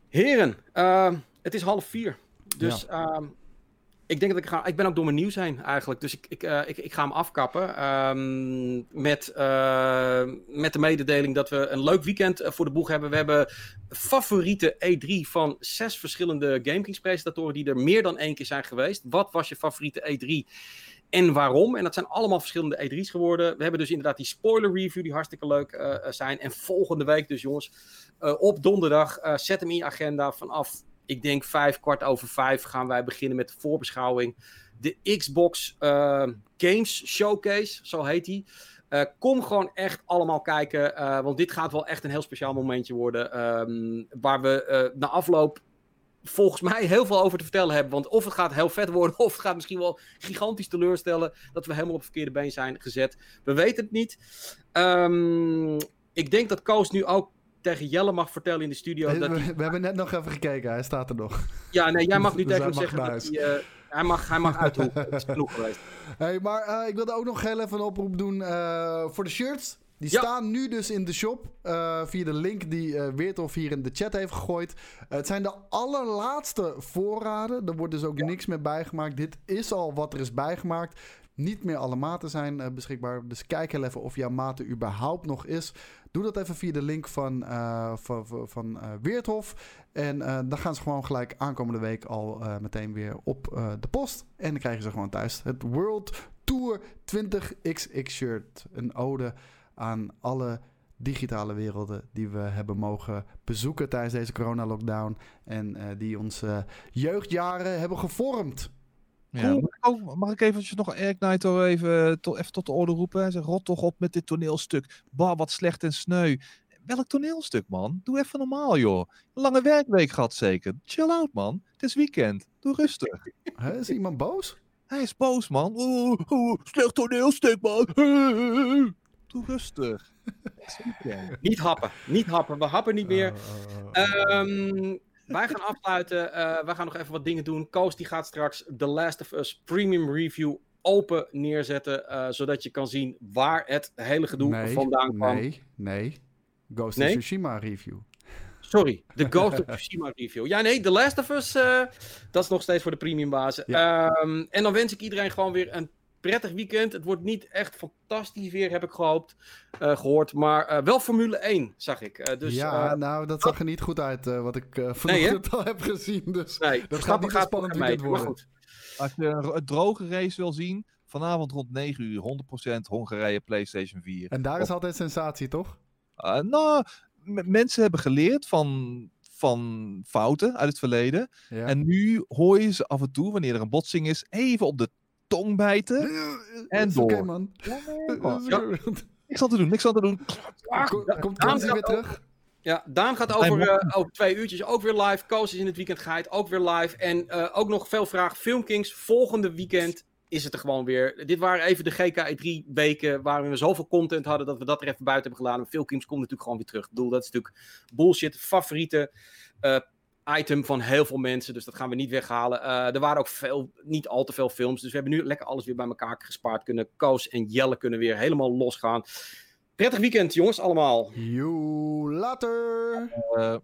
Heren, het is half vier. Dus ja. Ehm, ik denk dat ik ga. Ik ben ook door mijn nieuws heen eigenlijk. Dus ik, ik, uh, ik, ik ga hem afkappen. Um, met, uh, met de mededeling dat we een leuk weekend voor de boeg hebben. We hebben favoriete E3 van zes verschillende GameKings presentatoren die er meer dan één keer zijn geweest. Wat was je favoriete E3? En waarom? En dat zijn allemaal verschillende E3's geworden. We hebben dus inderdaad die spoiler review, die hartstikke leuk zijn. En volgende week dus, jongens, op donderdag, zet hem in je agenda vanaf ik denk vijf, kwart over vijf gaan wij beginnen met de voorbeschouwing. De Xbox uh, Games Showcase, zo heet die. Uh, kom gewoon echt allemaal kijken, uh, want dit gaat wel echt een heel speciaal momentje worden. Um, waar we na afloop volgens mij heel veel over te vertellen hebben. Want of het gaat heel vet worden, (laughs) of het gaat misschien wel gigantisch teleurstellen dat we helemaal op het verkeerde been zijn gezet. We weten het niet. Um, ik denk dat Koos nu ook tegen Jelle mag vertellen in de studio. We, dat we, we hebben net nog even gekeken, hij staat er nog. Ja, nee, jij mag nu dus tegen hem zeggen dat hij, uh, hij, mag, hij mag Het is genoeg geweest. (laughs) Hey, maar uh, ik wilde ook nog heel even een oproep doen uh, voor de shirts. Die ja. staan nu dus in de shop uh, via de link die uh, Weerthof hier in de chat heeft gegooid. Uh, het zijn de allerlaatste voorraden. Er wordt dus ook ja. niks meer bijgemaakt. Dit is al wat er is bijgemaakt. Niet meer alle maten zijn beschikbaar. Dus kijk heel even of jouw maten überhaupt nog is. Doe dat even via de link van, uh, van, van uh, Weerthof. En uh, dan gaan ze gewoon gelijk aankomende week al meteen weer op de post. En dan krijgen ze gewoon thuis het World Tour 20XX shirt. Een ode aan alle digitale werelden die we hebben mogen bezoeken tijdens deze corona-lockdown. En die onze jeugdjaren hebben gevormd. Ja, mag, ik ook, mag ik eventjes nog Eric even, to, even tot de orde roepen? Hij zegt, rot toch op met dit toneelstuk. Bah, wat slecht en sneu. Welk toneelstuk, man? Doe even normaal, joh. Lange werkweek gehad zeker. Chill out, man. Het is weekend. Doe rustig. (laughs) He, is iemand boos? Hij is boos, man. Oh, oh, slecht toneelstuk, man. (laughs) Doe rustig. (laughs) niet happen. Niet happen. We happen niet meer. Uh, um, wij gaan afsluiten. Uh, wij gaan nog even wat dingen doen. Koos die gaat straks The Last of Us Premium Review open neerzetten. Uh, zodat je kan zien waar het hele gedoe nee, vandaan kwam. Nee, nee. Ghost nee? of Tsushima Review. Sorry, de (laughs) Ghost of Tsushima Review. Ja, nee, The Last of Us, uh, dat is nog steeds voor de premium bazen. Ja. Um, en dan wens ik iedereen gewoon weer een prettig weekend. Het wordt niet echt fantastisch weer, heb ik gehoopt, uh, gehoord. Maar uh, wel Formule 1, zag ik. Uh, dus, ja, nou, dat zag er niet goed uit, wat ik vanochtend nee, al heb gezien. Dus nee, dat gaat niet een spannend weekend worden. Goed. Als je een droge race wil zien, vanavond rond 9 uur, 100% Hongarije PlayStation 4. En daar is altijd sensatie, toch? nou, mensen hebben geleerd van van fouten uit het verleden. Ja. En nu hoor je ze af en toe, wanneer er een botsing is, even op de tong bijten. en door. Okay, man. Ja, Niks aan te doen, niks aan te doen. Komt Daan weer terug? Ja, Daan gaat over, uh, over twee uurtjes ook weer live. Koos is in het weekend geheid ook weer live. En uh, ook nog veel vragen. Filmkings, volgende weekend is het er gewoon weer. Dit waren even de GK3 weken waarin we zoveel content hadden dat we dat er even buiten hebben gedaan. Filmkings komt natuurlijk gewoon weer terug. Ik bedoel, dat is natuurlijk bullshit. Favoriete uh, item van heel veel mensen. Dus dat gaan we niet weghalen. Uh, er waren ook veel, niet al te veel films. Dus we hebben nu lekker alles weer bij elkaar gespaard. Kunnen Koos en Jelle kunnen weer helemaal losgaan. Prettig weekend, jongens, allemaal. Joe, later. Uh...